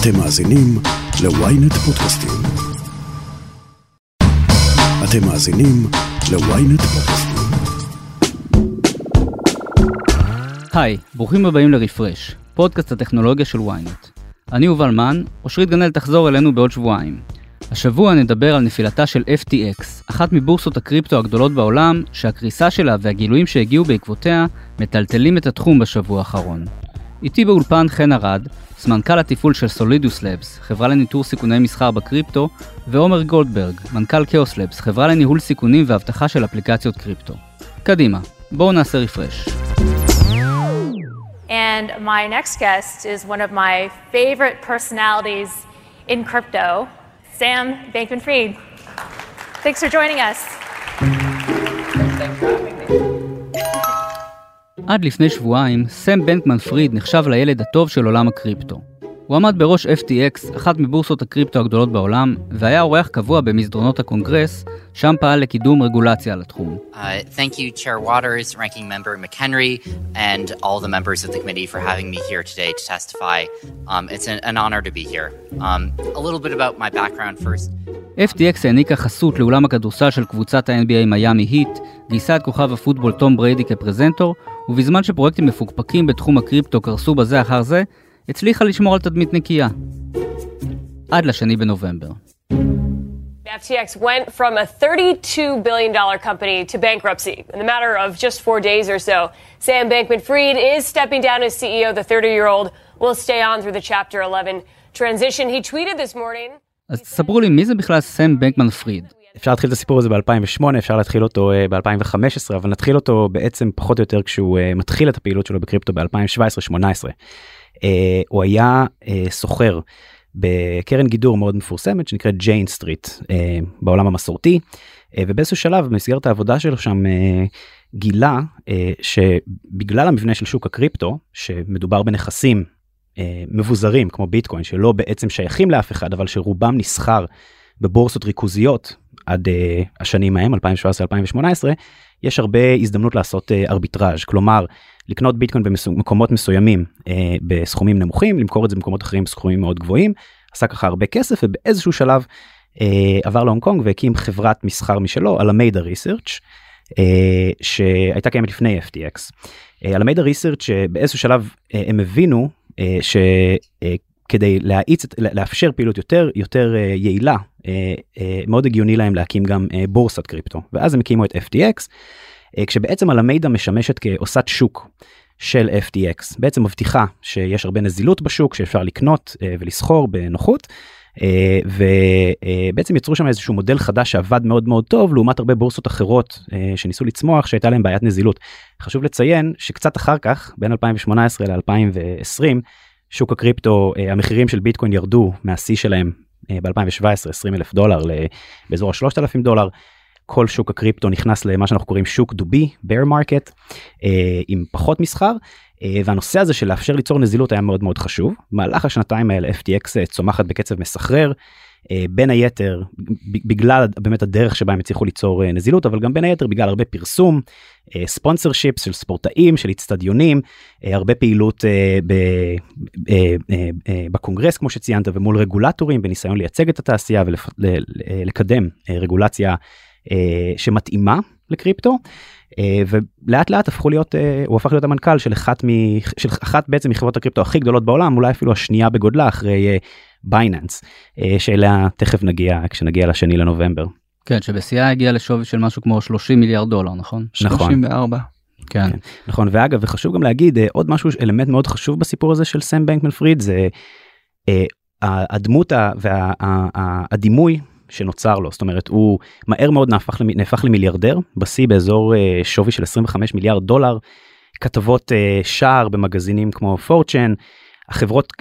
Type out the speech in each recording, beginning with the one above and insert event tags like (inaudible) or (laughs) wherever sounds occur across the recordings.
אתם מאזינים ל-ynet פודקאסטים. אתם מאזינים ל-ynet פודקאסטים. היי, ברוכים הבאים לרפרש, פודקאסט הטכנולוגיה של ynet. אני יובל מן, אושרית גנאל תחזור אלינו בעוד שבועיים. השבוע נדבר על נפילתה של FTX, אחת מבורסות הקריפטו הגדולות בעולם, שהקריסה שלה והגילויים שהגיעו בעקבותיה מטלטלים את התחום בשבוע האחרון. איתי באולפן חן ארד, סמנכ"ל התפעול של סולידוס לבס, חברה לניטור סיכוני מסחר בקריפטו, ועומר גולדברג, מנכ"ל כאוס לבס, חברה לניהול סיכונים ואבטחה של אפליקציות קריפטו. קדימה, בואו נעשה רפרש. And my next guest is one of my favorite personalities in crypto, Sam Bankman Fried. Thanks for joining us. עד לפני שבועיים, סם בנקמן פריד נחשב לילד הטוב של עולם הקריפטו. הוא עמד בראש FTX, אחת מבורסות הקריפטו הגדולות בעולם, והיה אורח קבוע במסדרונות הקונגרס, שם פעל לקידום רגולציה על התחום. Uh, thank you, Chair Waters, Ranking Member McHenry, and all the members of the committee for having me here today to testify. Um, it's an, an honor to be here. Um, a little bit about my background first. FTX העניקה חסות לאולם הכדורסל של קבוצת ה-NBA מיאמי היט, גייסה את כוכב הפוטבול תום בריידי כפרזנטור, ובזמן שפרויקטים מפוקפקים בתחום הקריפטו קרסו בזה אחר זה, הצליחה לשמור על תדמית נקייה. עד לשני בנובמבר. FTX went from a $32 billion company to bankruptcy in the matter of just four days or so. Sam Bankman Fried is stepping down as CEO. The 30 year old will stay on through the Chapter 11 transition. He tweeted this morning. אז תספרו לי מי זה בכלל סם בנקמן פריד? אפשר להתחיל את הסיפור הזה ב-2008, אפשר להתחיל אותו אה, ב-2015, אבל נתחיל אותו בעצם פחות או יותר כשהוא אה, מתחיל את הפעילות שלו בקריפטו ב-2017-2018. הוא היה אה, סוחר בקרן גידור מאוד מפורסמת שנקראת Jane Street בעולם המסורתי, ובאיזשהו שלב במסגרת העבודה שלו שם גילה שבגלל המבנה של שוק הקריפטו, שמדובר בנכסים מבוזרים כמו ביטקוין שלא בעצם שייכים לאף אחד אבל שרובם נסחר בבורסות ריכוזיות עד uh, השנים ההם 2017-2018 יש הרבה הזדמנות לעשות uh, ארביטראז' כלומר לקנות ביטקוין במקומות מסוימים uh, בסכומים נמוכים למכור את זה במקומות אחרים בסכומים מאוד גבוהים עשה ככה הרבה כסף ובאיזשהו שלב uh, עבר להונג קונג והקים חברת מסחר משלו על המידע ריסרצ' uh, שהייתה קיימת לפני FTX. על המידע ריסרצ' שבאיזשהו שלב uh, הם הבינו uh, ש... uh, כדי להאיץ, לאפשר פעילות יותר יותר uh, יעילה uh, uh, מאוד הגיוני להם להקים גם uh, בורסת קריפטו ואז הם הקימו את FTX כשבעצם על המידע משמשת כעושת שוק של FTX בעצם מבטיחה שיש הרבה נזילות בשוק שאפשר לקנות uh, ולסחור בנוחות. Uh, ובעצם יצרו שם איזשהו מודל חדש שעבד מאוד מאוד טוב לעומת הרבה בורסות אחרות uh, שניסו לצמוח שהייתה להם בעיית נזילות. חשוב לציין שקצת אחר כך בין 2018 ל-2020 שוק הקריפטו המחירים של ביטקוין ירדו מהשיא שלהם ב-2017 20 אלף דולר באזור ה-3,000 דולר. כל שוק הקריפטו נכנס למה שאנחנו קוראים שוק דובי bear market עם פחות מסחר והנושא הזה של לאפשר ליצור נזילות היה מאוד מאוד חשוב. במהלך השנתיים האלה FTX צומחת בקצב מסחרר בין היתר בגלל באמת הדרך שבה הם הצליחו ליצור נזילות אבל גם בין היתר בגלל הרבה פרסום ספונסר שיפס של ספורטאים של אצטדיונים הרבה פעילות בקונגרס כמו שציינת ומול רגולטורים בניסיון לייצג את התעשייה ולקדם רגולציה שמתאימה לקריפטו ולאט לאט הפכו להיות הוא הפך להיות המנכ"ל של אחת מ... של אחת בעצם מחברות הקריפטו הכי גדולות בעולם אולי אפילו השנייה בגודלה אחרי בייננס שאליה תכף נגיע כשנגיע לשני לנובמבר. כן שבשיאה הגיע לשווי של משהו כמו 30 מיליארד דולר נכון? נכון. 34. כן. כן. נכון ואגב וחשוב גם להגיד עוד משהו אלמנט מאוד חשוב בסיפור הזה של סם בנקמן פריד זה הדמות והדימוי שנוצר לו. זאת אומרת הוא מהר מאוד נהפך, נהפך למיליארדר בשיא באזור שווי של 25 מיליארד דולר כתבות שער במגזינים כמו פורצ'ן החברות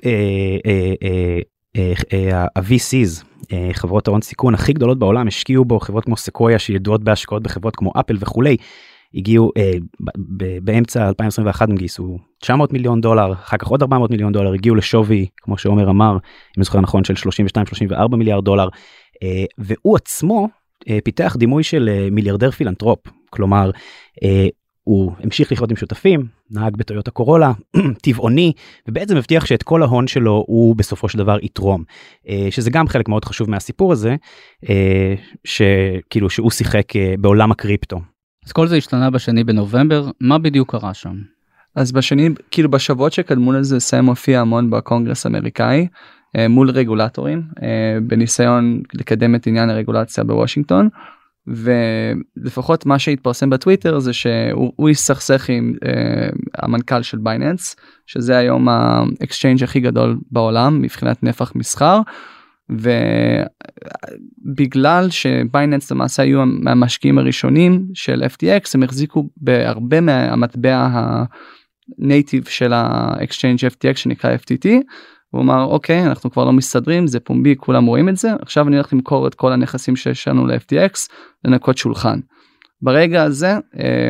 ה-VC's חברות ההון סיכון הכי גדולות בעולם השקיעו בו חברות כמו סקויה שידועות בהשקעות בחברות כמו אפל וכולי הגיעו באמצע 2021 הם גייסו 900 מיליון דולר אחר כך עוד 400 מיליון דולר הגיעו לשווי כמו שעומר אמר אם זוכר נכון של 32-34 מיליארד דולר והוא עצמו פיתח דימוי של מיליארדר פילנטרופ כלומר הוא המשיך לחיות עם שותפים, נהג בטויוטה קורולה, (clears throat) טבעוני, ובעצם הבטיח שאת כל ההון שלו הוא בסופו של דבר יתרום, אה, שזה גם חלק מאוד חשוב מהסיפור הזה, אה, שכאילו שהוא שיחק אה, בעולם הקריפטו. אז כל זה השתנה בשני בנובמבר, מה בדיוק קרה שם? אז בשני, כאילו בשבועות שקדמו לזה סם הופיע המון בקונגרס האמריקאי מול רגולטורים בניסיון לקדם את עניין הרגולציה בוושינגטון. ולפחות מה שהתפרסם בטוויטר זה שהוא הסתכסך עם uh, המנכ"ל של בייננס שזה היום ה exchange הכי גדול בעולם מבחינת נפח מסחר. ובגלל שבייננס למעשה היו מהמשקיעים הראשונים של FTX הם החזיקו בהרבה מהמטבע ה native של ה exchange FTX שנקרא FTT הוא אמר אוקיי אנחנו כבר לא מסתדרים זה פומבי כולם רואים את זה עכשיו אני הולך למכור את כל הנכסים שיש לנו ל-FTX לנקות שולחן. ברגע הזה הם,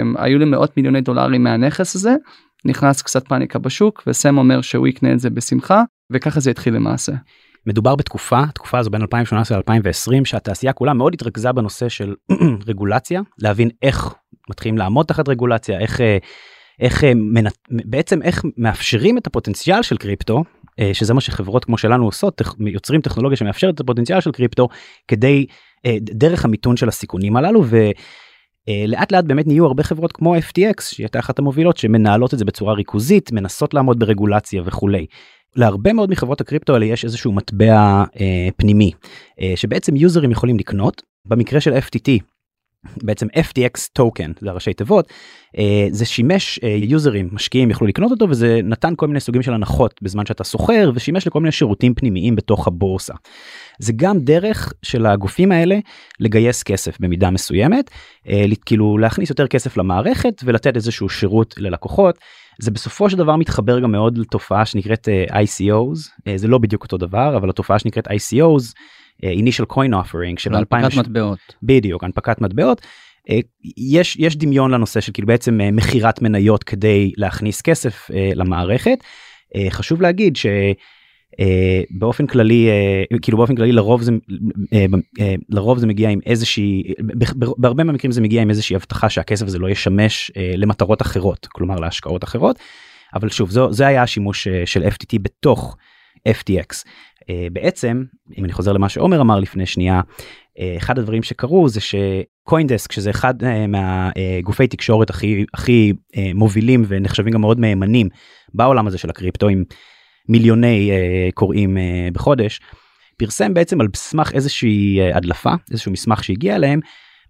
אמ, היו לי מאות מיליוני דולרים מהנכס הזה נכנס קצת פאניקה בשוק וסם אומר שהוא יקנה את זה בשמחה וככה זה התחיל למעשה. מדובר בתקופה תקופה זו בין 2018 ל-2020 שהתעשייה כולה מאוד התרכזה בנושא של (clears throat) רגולציה להבין איך מתחילים לעמוד תחת רגולציה איך אה, איך אה, בעצם איך מאפשרים את הפוטנציאל של קריפטו אה, שזה מה שחברות כמו שלנו עושות יוצרים טכנולוגיה שמאפשרת את הפוטנציאל של קריפטו כדי אה, דרך המיתון של הסיכונים הללו ולאט לאט באמת נהיו הרבה חברות כמו FTX שהיא הייתה אחת המובילות שמנהלות את זה בצורה ריכוזית מנסות לעמוד ברגולציה וכולי. להרבה מאוד מחברות הקריפטו האלה יש איזשהו מטבע אה, פנימי אה, שבעצם יוזרים יכולים לקנות במקרה של FTT בעצם FTX טוקן זה הראשי תיבות אה, זה שימש אה, יוזרים משקיעים יכלו לקנות אותו וזה נתן כל מיני סוגים של הנחות בזמן שאתה סוחר ושימש לכל מיני שירותים פנימיים בתוך הבורסה. זה גם דרך של הגופים האלה לגייס כסף במידה מסוימת אה, כאילו להכניס יותר כסף למערכת ולתת איזשהו שירות ללקוחות. זה בסופו של דבר מתחבר גם מאוד לתופעה שנקראת ICOs זה לא בדיוק אותו דבר אבל התופעה שנקראת ICOs. Initial coin offering של 2000 הנפקת מטבעות. בדיוק הנפקת מטבעות. אה, יש יש דמיון לנושא של כאילו בעצם אה, מכירת מניות כדי להכניס כסף אה, למערכת. חשוב להגיד ש. באופן כללי כאילו באופן כללי לרוב זה לרוב זה מגיע עם איזושהי בהרבה מהמקרים זה מגיע עם איזושהי הבטחה שהכסף הזה לא ישמש למטרות אחרות כלומר להשקעות אחרות. אבל שוב זו זה היה השימוש של FTT בתוך FTX אה, בעצם אם אני חוזר למה שעומר אמר לפני שנייה אה, אחד הדברים שקרו זה שקוינדסק שזה אחד אה, מהגופי תקשורת הכי הכי מובילים ונחשבים גם מאוד מהימנים בעולם הזה של הקריפטו עם מיליוני קוראים בחודש פרסם בעצם על סמך איזושהי הדלפה איזשהו מסמך שהגיע אליהם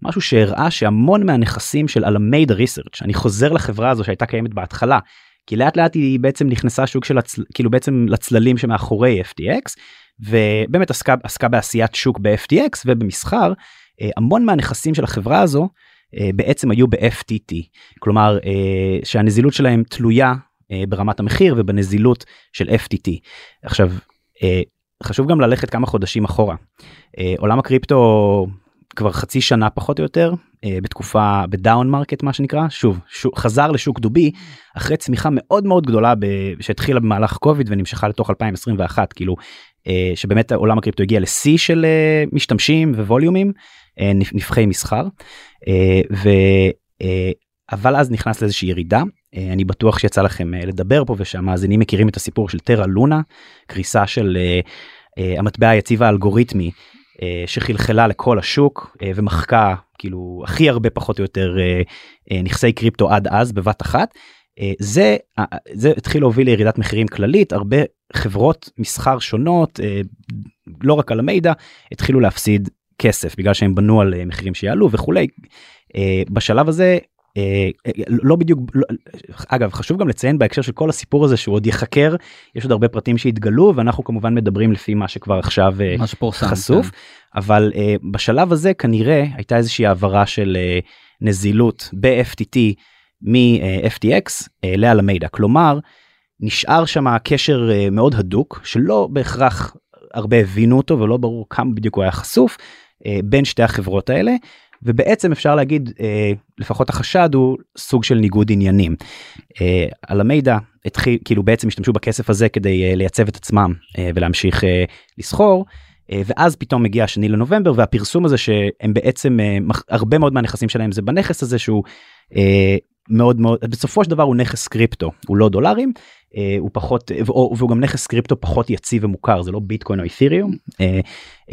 משהו שהראה שהמון מהנכסים של אלמיידה ריסרצ' אני חוזר לחברה הזו שהייתה קיימת בהתחלה כי לאט לאט היא בעצם נכנסה שוק של הצל... כאילו בעצם לצללים שמאחורי FTX ובאמת עסקה עסקה בעשיית שוק ב-FTX ובמסחר אה, המון מהנכסים של החברה הזו אה, בעצם היו ב-FTT כלומר אה, שהנזילות שלהם תלויה ברמת המחיר ובנזילות של FTT עכשיו חשוב גם ללכת כמה חודשים אחורה. עולם הקריפטו כבר חצי שנה פחות או יותר אה, בתקופה ב down market מה שנקרא. שוב שוק, חזר לשוק דובי אחרי צמיחה מאוד מאוד גדולה ב, שהתחילה במהלך קוביד ונמשכה לתוך 2021 כאילו אה, שבאמת עולם הקריפטו הגיע לשיא של אה, משתמשים ו volumeים נפחי מסחר. ו, אבל אז נכנס לאיזושהי ירידה. אני בטוח שיצא לכם לדבר פה ושהמאזינים מכירים את הסיפור של טרה לונה קריסה של המטבע היציב האלגוריתמי שחלחלה לכל השוק אה, ומחקה כאילו הכי הרבה פחות או יותר אה, נכסי קריפטו עד אז בבת אחת. זה זה התחיל להוביל לירידת מחירים כללית הרבה חברות מסחר שונות לא רק על המידע התחילו להפסיד כסף בגלל שהם בנו על מחירים שיעלו וכולי. בשלב הזה אה, לא בדיוק לא, אגב חשוב גם לציין בהקשר של כל הסיפור הזה שהוא עוד יחקר יש עוד הרבה פרטים שהתגלו ואנחנו כמובן מדברים לפי מה שכבר עכשיו אה, מה שפורסם חשוף כן. אבל בשלב הזה כנראה הייתה איזושהי העברה של נזילות ב-FTT מ-FTX uh, לאלמידה כלומר נשאר שם קשר מאוד הדוק שלא בהכרח הרבה הבינו אותו ולא ברור כמה בדיוק הוא היה חשוף בין שתי החברות האלה. ובעצם אפשר להגיד אה, לפחות החשד הוא סוג של ניגוד עניינים. אה, על המידע התחיל כאילו בעצם השתמשו בכסף הזה כדי אה, לייצב את עצמם אה, ולהמשיך אה, לסחור. אה, ואז פתאום מגיע השני לנובמבר והפרסום הזה שהם בעצם אה, הרבה מאוד מהנכסים שלהם זה בנכס הזה שהוא אה, מאוד מאוד בסופו של דבר הוא נכס קריפטו הוא לא דולרים הוא פחות והוא גם נכס קריפטו פחות יציב ומוכר זה לא ביטקוין או אית'ריום אה,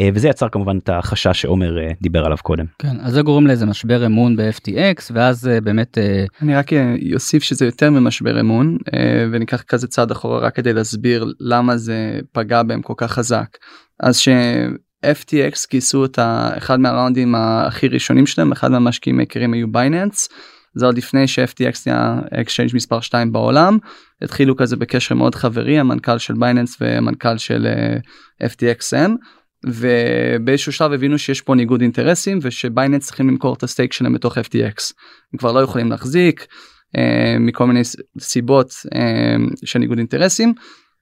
אה, וזה יצר כמובן את החשש שעומר אה, דיבר עליו קודם. כן אז זה גורם לאיזה משבר אמון ב-FTX ואז אה, באמת אה, אני רק אוסיף שזה יותר ממשבר אמון אה, וניקח כזה צעד אחורה רק כדי להסביר למה זה פגע בהם כל כך חזק אז ש... FTX גייסו את אחד מה roundים הכי ראשונים שלהם אחד מהמשקיעים העיקריים היו בייננס זה עוד לפני ש-FTX היה exchange מספר 2 בעולם. התחילו כזה בקשר מאוד חברי המנכ"ל של בייננס והמנכ"ל של uh, FTX ובאיזשהו שלב הבינו שיש פה ניגוד אינטרסים ושבייננס צריכים למכור את ה stake שלהם בתוך FTX הם כבר לא יכולים להחזיק uh, מכל מיני סיבות uh, של ניגוד אינטרסים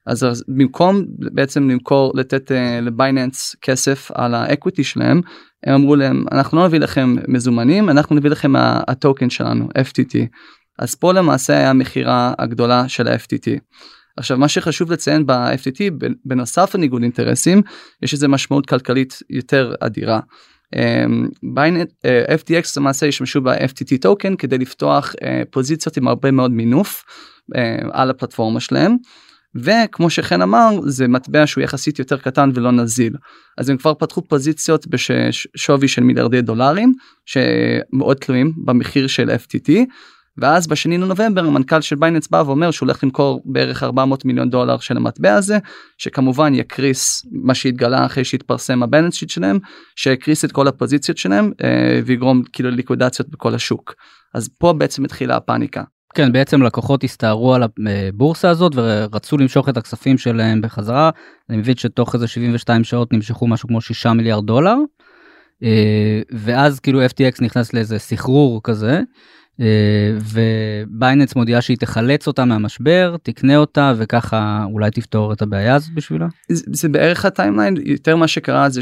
אז במקום בעצם למכור לתת uh, לבייננס כסף על ה equity שלהם הם אמרו להם אנחנו לא נביא לכם מזומנים אנחנו נביא לכם הטוקן שלנו FTT אז פה למעשה היה המכירה הגדולה של ה-FTT. עכשיו מה שחשוב לציין ב-FTT בנוסף לניגוד אינטרסים יש איזה משמעות כלכלית יותר אדירה. בייננ uh, FTX למעשה השתמשו ב-FTT טוקן כדי לפתוח uh, פוזיציות עם הרבה מאוד מינוף על הפלטפורמה שלהם. וכמו שחן אמר זה מטבע שהוא יחסית יותר קטן ולא נזיל אז הם כבר פתחו פוזיציות בשווי של מיליארדי דולרים שמאוד תלויים במחיר של FTT ואז בשני לנובמבר המנכ"ל של בייננס בא ואומר שהוא הולך למכור בערך 400 מיליון דולר של המטבע הזה שכמובן יקריס מה שהתגלה אחרי שהתפרסם ה balance sheet שלהם שיקריס את כל הפוזיציות שלהם אה, ויגרום כאילו ליקודציות בכל השוק אז פה בעצם התחילה הפאניקה. כן בעצם לקוחות הסתערו על הבורסה הזאת ורצו למשוך את הכספים שלהם בחזרה. אני מבין שתוך איזה 72 שעות נמשכו משהו כמו 6 מיליארד דולר. אה, ואז כאילו FTX נכנס לאיזה סחרור כזה. אה, ובייננס מודיעה שהיא תחלץ אותה מהמשבר תקנה אותה וככה אולי תפתור את הבעיה הזאת בשבילה. זה, זה בערך ה timeline יותר מה שקרה זה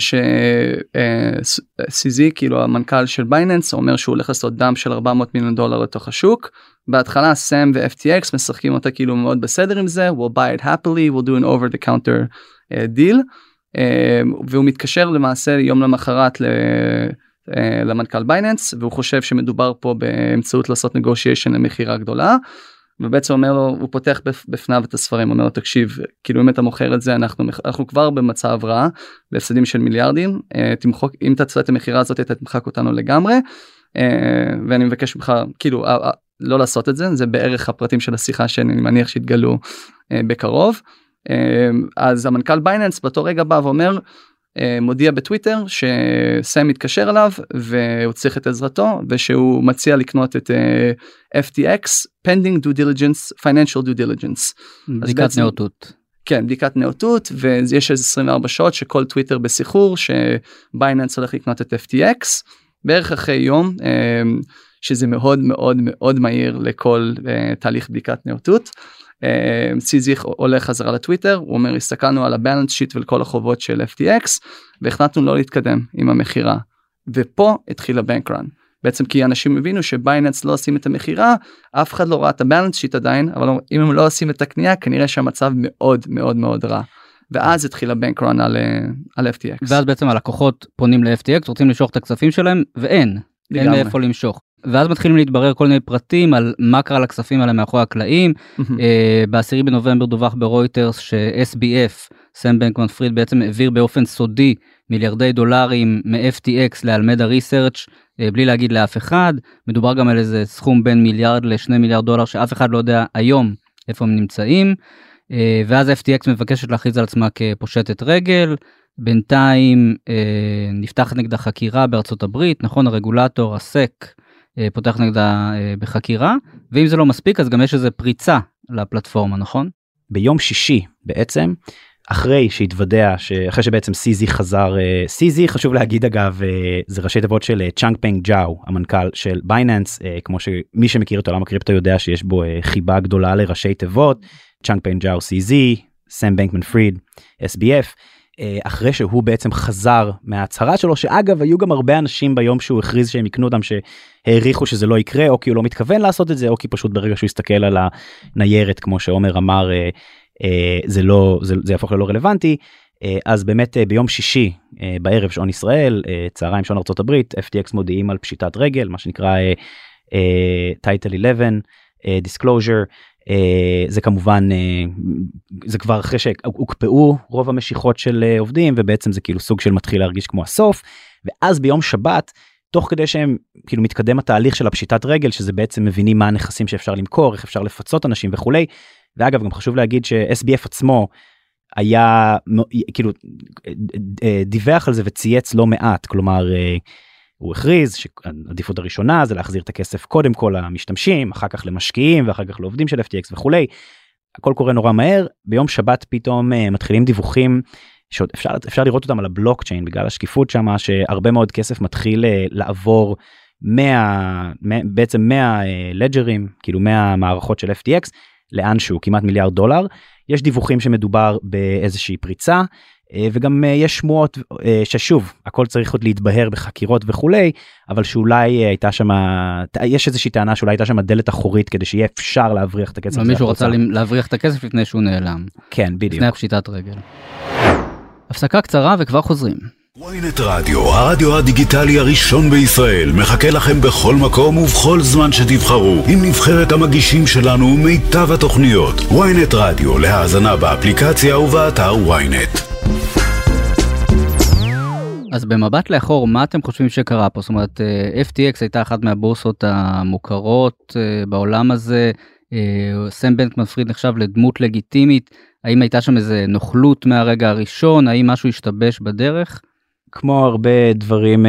ש CZ אה, כאילו המנכ"ל של בייננס אומר שהוא הולך לעשות dump של 400 מיליון דולר לתוך השוק. בהתחלה סם ו-FTX משחקים אותה כאילו מאוד בסדר עם זה we'll buy it happily we'll do an over the counter uh, deal uh, והוא מתקשר למעשה יום למחרת ל... אה, למנכ"ל בייננס והוא חושב שמדובר פה באמת לעשות negotiation למכירה גדולה. ובעצם אומר לו הוא פותח בפניו את הספרים אומר לו תקשיב כאילו אם אתה מוכר את זה אנחנו אנחנו כבר במצב רע בהפסדים של מיליארדים אה, תמחוק אם אתה תעשה את המכירה הזאת אתה תמחק אותנו לגמרי אה, ואני מבקש ממך כאילו לא לעשות את זה זה בערך הפרטים של השיחה שאני מניח שיתגלו בקרוב אז המנכ"ל בייננס באותו רגע בא ואומר מודיע בטוויטר שסם מתקשר אליו והוא צריך את עזרתו ושהוא מציע לקנות את אה, FTX pending due diligence financial due diligence. בדיקת נאותות. כן בדיקת נאותות ויש איזה 24 שעות שכל טוויטר בסחרור שבייננס הולך לקנות את FTX בערך אחרי יום uh, שזה מאוד מאוד מאוד מהיר לכל תהליך בדיקת נאותות. סיזיך אה, עולה חזרה לטוויטר הוא אומר הסתכלנו על הבלנס שיט ולכל החובות של FTX והחלטנו לא להתקדם עם המכירה ופה התחיל הבנקרן בעצם כי אנשים הבינו שבייננס לא עושים את המכירה אף אחד לא ראה את הבלנס שיט עדיין אבל אם הם לא עושים את הקנייה כנראה שהמצב מאוד מאוד מאוד רע. ואז התחיל הבנקרן על, אה, על FTX. ואז בעצם הלקוחות פונים ל-FTX רוצים למשוך את הכספים שלהם ואין. אין מאיפה למשוך. ואז מתחילים להתברר כל מיני פרטים על מה קרה לכספים האלה מאחורי הקלעים. אה, ב-10 בנובמבר דווח ברויטרס ש-SBF, סם בנקמן פריד בעצם העביר באופן סודי מיליארדי דולרים מ-FTX לאלמדה ריסרצ' אה, בלי להגיד לאף אחד. מדובר גם על איזה סכום בין מיליארד לשני מיליארד דולר שאף אחד לא יודע היום איפה הם נמצאים. אה, ואז FTX מבקשת להכריז על עצמה כפושטת רגל. בינתיים אה, נפתחת נגדה חקירה בארצות הברית, נכון? הרגולטור, הסק, פותח נגדה אה, בחקירה, ואם זה לא מספיק אז גם יש איזה פריצה לפלטפורמה, נכון? ביום שישי בעצם, אחרי שהתוודע, אחרי שבעצם סיזי חזר, אה, סיזי חשוב להגיד אגב, אה, זה ראשי תיבות של אה, צ'אנג פנג ג'או, המנכ"ל של בייננס, אה, כמו שמי שמכיר את עולם הקריפטו יודע שיש בו אה, חיבה גדולה לראשי תיבות, צ'אנג פנג ג'או CZ, סם בנקמן פריד, SBF. אה, אחרי שהוא בעצם חזר מההצהרה שלו שאגב היו גם הרבה אנשים ביום שהוא הכריז שהם יקנו אותם שהעריכו שזה לא יקרה או כי הוא לא מתכוון לעשות את זה או כי פשוט ברגע שהוא הסתכל על הניירת כמו שעומר אמר אה, אה, זה לא זה, זה יהפוך ללא רלוונטי. אז באמת ביום שישי בערב שעון ישראל צהריים שעון הברית FTX מודיעים על פשיטת רגל מה שנקרא title 11 disclosure זה כמובן זה כבר אחרי שהוקפאו רוב המשיכות של עובדים ובעצם זה כאילו סוג של מתחיל להרגיש כמו הסוף ואז ביום שבת תוך כדי שהם כאילו מתקדם התהליך של הפשיטת רגל שזה בעצם מבינים מה הנכסים שאפשר למכור איך אפשר לפצות אנשים וכולי. ואגב גם חשוב להגיד ש-SBF עצמו היה כאילו דיווח על זה וצייץ לא מעט כלומר הוא הכריז שהעדיפות הראשונה זה להחזיר את הכסף קודם כל למשתמשים אחר כך למשקיעים ואחר כך לעובדים של FTX וכולי. הכל קורה נורא מהר ביום שבת פתאום מתחילים דיווחים שעוד אפשר אפשר לראות אותם על הבלוקצ'יין בגלל השקיפות שם שהרבה מאוד כסף מתחיל לעבור 100 בעצם 100 לג'רים כאילו 100 מערכות של FTX לאן שהוא כמעט מיליארד דולר יש דיווחים שמדובר באיזושהי פריצה וגם יש שמועות ששוב הכל צריך עוד להתבהר בחקירות וכולי אבל שאולי הייתה שם יש איזושהי טענה שאולי הייתה שם דלת אחורית כדי שיהיה אפשר להבריח את הכסף. מישהו רצה להבריח את הכסף לפני שהוא נעלם. כן בדיוק. לפני הפשיטת רגל. הפסקה קצרה וכבר חוזרים. Ynet רדיו, הרדיו הדיגיטלי הראשון בישראל, מחכה לכם בכל מקום ובכל זמן שתבחרו, עם נבחרת המגישים שלנו ומיטב התוכניות. ynet רדיו, להאזנה באפליקציה ובאתר ynet. אז במבט לאחור מה אתם חושבים שקרה פה זאת אומרת FTX הייתה אחת מהבורסות המוכרות בעולם הזה סם בנקמן פריד נחשב לדמות לגיטימית האם הייתה שם איזה נוכלות מהרגע הראשון האם משהו השתבש בדרך. כמו הרבה דברים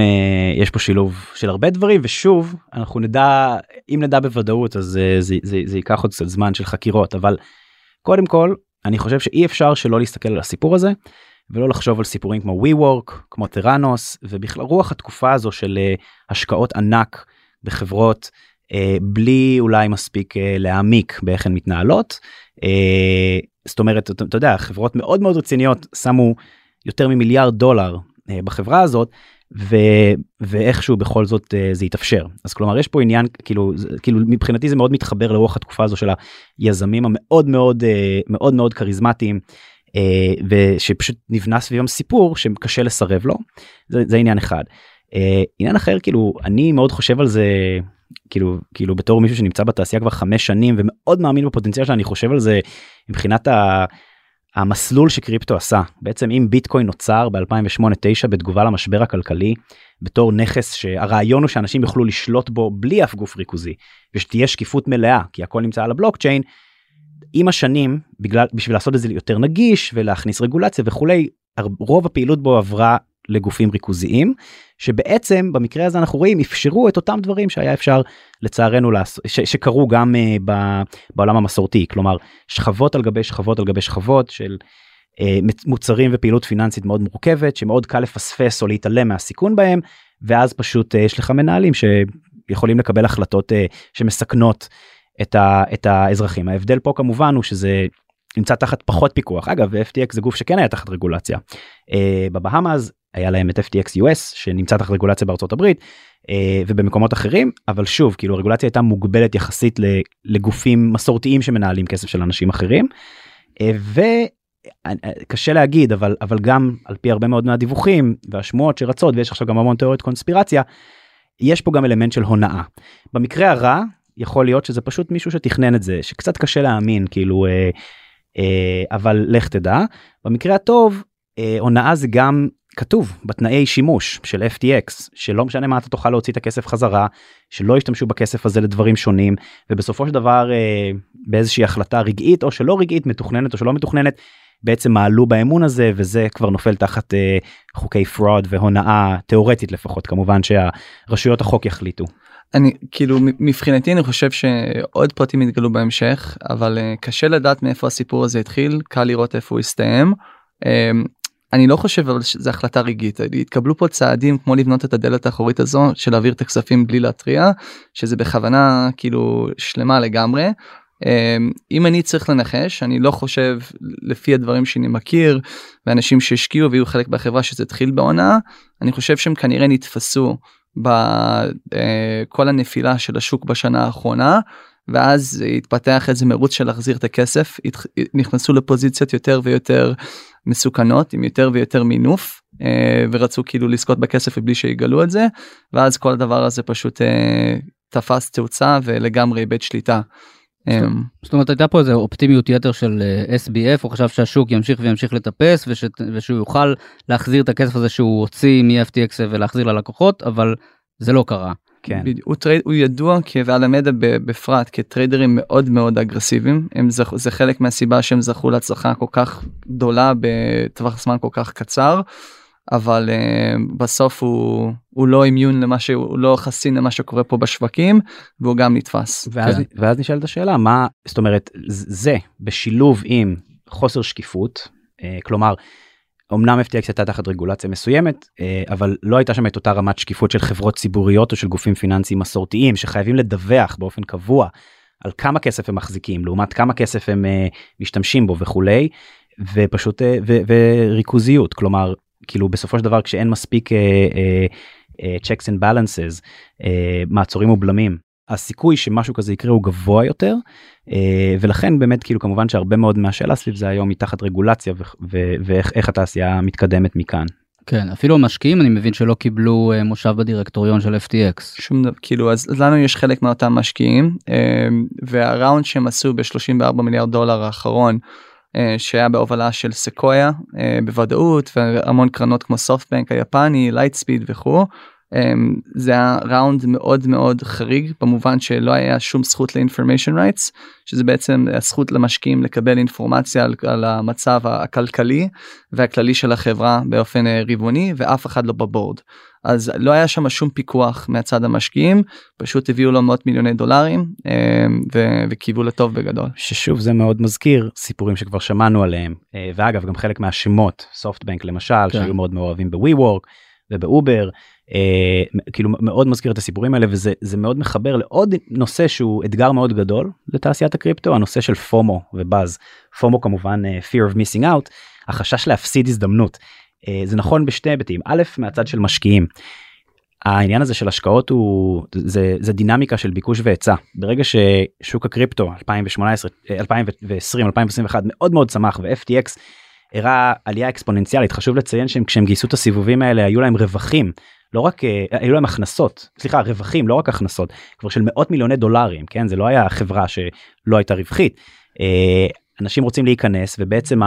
יש פה שילוב של הרבה דברים ושוב אנחנו נדע אם נדע בוודאות אז זה, זה, זה, זה ייקח עוד קצת זמן של חקירות אבל קודם כל אני חושב שאי אפשר שלא להסתכל על הסיפור הזה ולא לחשוב על סיפורים כמו WeWork כמו טראנוס ובכלל רוח התקופה הזו של השקעות ענק בחברות בלי אולי מספיק להעמיק באיך הן מתנהלות. זאת אומרת אתה יודע חברות מאוד מאוד רציניות שמו יותר ממיליארד דולר בחברה הזאת ו, ואיכשהו בכל זאת זה יתאפשר אז כלומר יש פה עניין כאילו כאילו מבחינתי זה מאוד מתחבר לרוח התקופה הזו של היזמים המאוד מאוד מאוד מאוד כריזמטיים ושפשוט נבנה סביבם סיפור שקשה לסרב לו זה, זה עניין אחד. עניין אחר כאילו אני מאוד חושב על זה כאילו כאילו בתור מישהו שנמצא בתעשייה כבר חמש שנים ומאוד מאמין בפוטנציאל שאני חושב על זה מבחינת ה... המסלול שקריפטו עשה בעצם אם ביטקוין נוצר ב2008-9 בתגובה למשבר הכלכלי בתור נכס שהרעיון הוא שאנשים יוכלו לשלוט בו בלי אף גוף ריכוזי ושתהיה שקיפות מלאה כי הכל נמצא על הבלוקצ'יין. עם השנים בגלל בשביל לעשות את זה יותר נגיש ולהכניס רגולציה וכולי רוב הפעילות בו עברה לגופים ריכוזיים שבעצם במקרה הזה אנחנו רואים אפשרו את אותם דברים שהיה אפשר לצערנו לעשות שקרו גם uh, בעולם המסורתי. כלומר שכבות על גבי שכבות על גבי שכבות של uh, מוצרים ופעילות פיננסית מאוד מורכבת שמאוד קל לפספס או להתעלם מהסיכון בהם ואז פשוט uh, יש לך מנהלים שיכולים לקבל החלטות uh, שמסכנות את, ה, את האזרחים. ההבדל פה כמובן הוא שזה נמצא תחת פחות פיקוח. אגב FTX זה גוף שכן היה תחת רגולציה. uh, בבהאמאז היה להם את FTX US שנמצא תחת רגולציה בארצות הברית uh, ובמקומות אחרים אבל שוב כאילו הרגולציה הייתה מוגבלת יחסית לגופים מסורתיים שמנהלים כסף של אנשים אחרים. Uh, וקשה להגיד אבל אבל גם על פי הרבה מאוד מהדיווחים והשמועות שרצות ויש עכשיו גם המון תיאוריות קונספירציה. יש פה גם אלמנט של הונאה. במקרה הרע יכול להיות שזה פשוט מישהו שתכנן את זה שקצת קשה להאמין כאילו אה, אה, אבל לך תדע במקרה הטוב אה, הונאה זה גם כתוב בתנאי שימוש של FTX שלא משנה מה אתה תוכל להוציא את הכסף חזרה שלא ישתמשו בכסף הזה לדברים שונים ובסופו של דבר אה, באיזושהי החלטה רגעית או שלא רגעית מתוכננת או שלא מתוכננת בעצם מעלו באמון הזה וזה כבר נופל תחת אה, חוקי fraud והונאה תיאורטית לפחות כמובן שהרשויות החוק יחליטו. אני כאילו מבחינתי אני חושב שעוד פרטים יתגלו בהמשך אבל uh, קשה לדעת מאיפה הסיפור הזה התחיל קל לראות איפה הוא הסתיים. Um, אני לא חושב אבל שזה החלטה רגעית התקבלו פה צעדים כמו לבנות את הדלת האחורית הזו של להעביר את הכספים בלי להתריע שזה בכוונה כאילו שלמה לגמרי. Um, אם אני צריך לנחש אני לא חושב לפי הדברים שאני מכיר ואנשים שהשקיעו ויהיו חלק בחברה שזה התחיל בעונה אני חושב שהם כנראה נתפסו בכל הנפילה של השוק בשנה האחרונה ואז התפתח איזה מרוץ של להחזיר את הכסף נכנסו לפוזיציות יותר ויותר מסוכנות עם יותר ויותר מינוף ורצו כאילו לזכות בכסף בלי שיגלו את זה ואז כל הדבר הזה פשוט תפס תאוצה ולגמרי איבד שליטה. אמ, זאת אומרת הייתה פה איזה אופטימיות יתר של אה, SBF הוא חשב שהשוק ימשיך וימשיך לטפס וש, ושהוא יוכל להחזיר את הכסף הזה שהוא הוציא מ-FTX ולהחזיר ללקוחות אבל זה לא קרה. כן. בדיוק, הוא, trade, הוא ידוע ובאלמדה בפרט כטריידרים מאוד מאוד אגרסיביים הם זכ, זה חלק מהסיבה שהם זכו להצלחה כל כך גדולה בטווח זמן כל כך קצר. אבל uh, בסוף הוא הוא לא אימיון למה שהוא לא חסין למה שקורה פה בשווקים והוא גם נתפס. ואז, כן. ואז נשאלת השאלה מה זאת אומרת זה בשילוב עם חוסר שקיפות uh, כלומר. אמנם FTX הייתה תחת רגולציה מסוימת uh, אבל לא הייתה שם את אותה רמת שקיפות של חברות ציבוריות או של גופים פיננסיים מסורתיים שחייבים לדווח באופן קבוע על כמה כסף הם מחזיקים לעומת כמה כסף הם uh, משתמשים בו וכולי ופשוט uh, וריכוזיות. כלומר כאילו בסופו של דבר כשאין מספיק checks and balances מעצורים ובלמים הסיכוי שמשהו כזה יקרה הוא גבוה יותר uh, ולכן באמת כאילו כמובן שהרבה מאוד מהשאלה סביב זה היום מתחת רגולציה ואיך התעשייה מתקדמת מכאן. כן אפילו המשקיעים אני מבין שלא קיבלו uh, מושב בדירקטוריון של FTX. שום דבר כאילו אז לנו יש חלק מאותם משקיעים uh, וה round שהם עשו ב-34 מיליארד דולר האחרון. אה, שהיה בהובלה של סקויה אה, בוודאות והמון קרנות כמו סופטבנק היפני לייטספיד וכו'. אה, זה היה round מאוד מאוד חריג במובן שלא היה שום זכות ל information rights שזה בעצם הזכות למשקיעים לקבל אינפורמציה על, על המצב הכלכלי והכללי של החברה באופן רבעוני ואף אחד לא ב board. אז לא היה שם שום פיקוח מהצד המשקיעים פשוט הביאו לו מאות מיליוני דולרים אה, וקיוו לטוב בגדול. ששוב זה מאוד מזכיר סיפורים שכבר שמענו עליהם אה, ואגב גם חלק מהשמות סופטבנק למשל כן. שהיו מאוד מעורבים בווי וורק ובאובר אה, כאילו מאוד מזכיר את הסיפורים האלה וזה זה מאוד מחבר לעוד נושא שהוא אתגר מאוד גדול לתעשיית הקריפטו הנושא של פומו ובאז. פומו כמובן uh, fear of missing out החשש להפסיד הזדמנות. אה, זה נכון בשתי היבטים א' מהצד של משקיעים. העניין הזה של השקעות הוא זה זה דינמיקה של ביקוש והיצע. ברגע ששוק הקריפטו 2018 2020 2021 מאוד מאוד צמח ו-FTX הראה עלייה אקספוננציאלית חשוב לציין שהם כשהם גייסו את הסיבובים האלה היו להם רווחים לא רק אה, היו להם הכנסות סליחה רווחים לא רק הכנסות כבר של מאות מיליוני דולרים כן זה לא היה חברה שלא הייתה רווחית אה, אנשים רוצים להיכנס ובעצם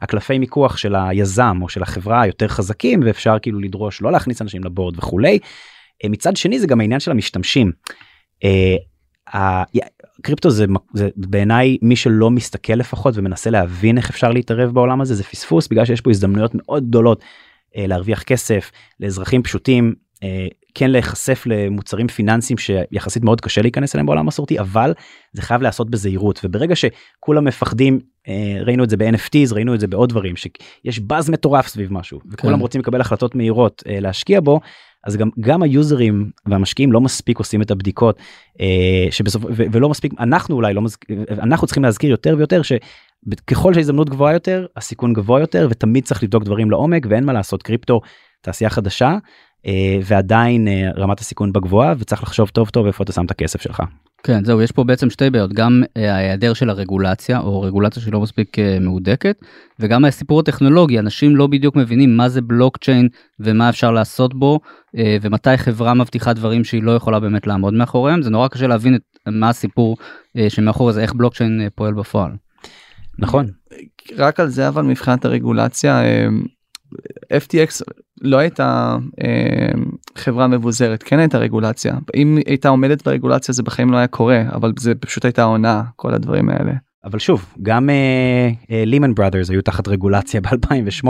הקלפי מיקוח של היזם או של החברה יותר חזקים ואפשר כאילו לדרוש לא להכניס אנשים לבורד וכולי. אה, מצד שני זה גם העניין של המשתמשים. קריפטו זה, זה בעיניי מי שלא מסתכל לפחות ומנסה להבין איך אפשר להתערב בעולם הזה זה פספוס בגלל שיש פה הזדמנויות מאוד גדולות להרוויח כסף לאזרחים פשוטים כן להיחשף למוצרים פיננסיים שיחסית מאוד קשה להיכנס אליהם בעולם המסורתי אבל זה חייב להיעשות בזהירות וברגע שכולם מפחדים אה, ראינו את זה ב-NFTs ראינו את זה בעוד דברים שיש באז מטורף סביב משהו וכולם כן. רוצים לקבל החלטות מהירות אה, להשקיע בו אז גם גם היוזרים והמשקיעים לא מספיק עושים את הבדיקות אה, שבסוף ולא מספיק אנחנו אולי לא מזכיר אנחנו צריכים להזכיר יותר ויותר שככל שההזדמנות גבוהה יותר הסיכון גבוה יותר ותמיד צריך לבדוק דברים לעומק ואין מה לעשות קריפטו תעשייה חדשה אה, ועדיין אה, רמת הסיכון בגבוהה וצריך לחשוב טוב טוב איפה אתה שם את הכסף שלך. כן זהו יש פה בעצם שתי בעיות גם אה, ההיעדר של הרגולציה או רגולציה שלא מספיק מהודקת וגם הסיפור הטכנולוגי אנשים לא בדיוק מבינים מה זה בלוקצ'יין ומה אפשר לעשות בו ומתי חברה מבטיחה דברים שהיא לא יכולה באמת לעמוד מאחוריהם זה נורא קשה להבין את מה הסיפור שמאחורי זה איך בלוקצ'יין פועל בפועל. נכון. רק על זה אבל מבחינת הרגולציה FTX לא הייתה אה, חברה מבוזרת כן הייתה רגולציה אם הייתה עומדת ברגולציה זה בחיים לא היה קורה אבל זה פשוט הייתה עונה כל הדברים האלה. אבל שוב גם לימן uh, בראדרס uh, היו תחת רגולציה (laughs) ב2008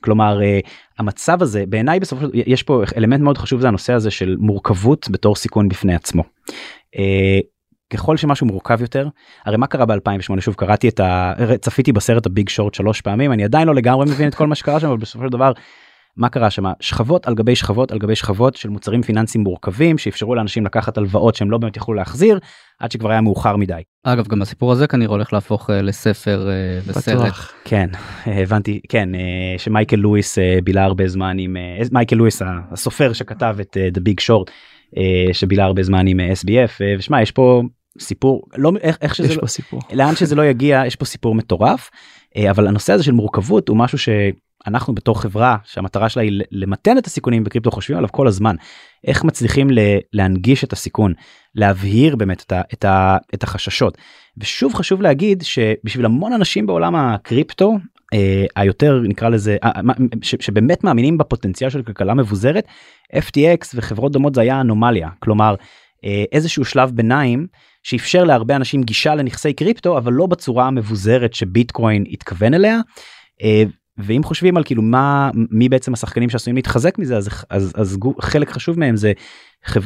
כלומר uh, המצב הזה בעיניי בסופו של יש פה אלמנט מאוד חשוב זה הנושא הזה של מורכבות בתור סיכון בפני עצמו. Uh, ככל שמשהו מורכב יותר הרי מה קרה ב2008 שוב קראתי את ה... צפיתי בסרט הביג שורט שלוש פעמים אני עדיין לא לגמרי מבין את כל מה שקרה שם אבל בסופו של דבר מה קרה שם שכבות על גבי שכבות על גבי שכבות של מוצרים פיננסיים מורכבים שאפשרו לאנשים לקחת הלוואות שהם לא באמת יכלו להחזיר עד שכבר היה מאוחר מדי. אגב גם הסיפור הזה כנראה הולך להפוך uh, לספר uh, וסרט. כן הבנתי כן uh, שמייקל לואיס uh, בילה הרבה זמן עם uh, מייקל לואיס הסופר שכתב את uh, The Big Short שבילה הרבה זמן עם SBF ושמע יש פה סיפור לא איך, איך שזה יש לא, פה סיפור. לאן שזה לא יגיע יש פה סיפור מטורף אבל הנושא הזה של מורכבות הוא משהו ש... אנחנו בתור חברה שהמטרה שלה היא למתן את הסיכונים בקריפטו חושבים עליו כל הזמן איך מצליחים להנגיש את הסיכון להבהיר באמת את, ה, את, ה, את החששות. ושוב חשוב להגיד שבשביל המון אנשים בעולם הקריפטו אה, היותר נקרא לזה אה, ש, שבאמת מאמינים בפוטנציאל של כלכלה מבוזרת FTX וחברות דומות זה היה אנומליה. כלומר אה, איזשהו שלב ביניים שאפשר להרבה אנשים גישה לנכסי קריפטו אבל לא בצורה המבוזרת שביטקוין התכוון אליה. אה, ואם חושבים על כאילו מה מי בעצם השחקנים שעשויים להתחזק מזה אז אז אז חלק חשוב מהם זה,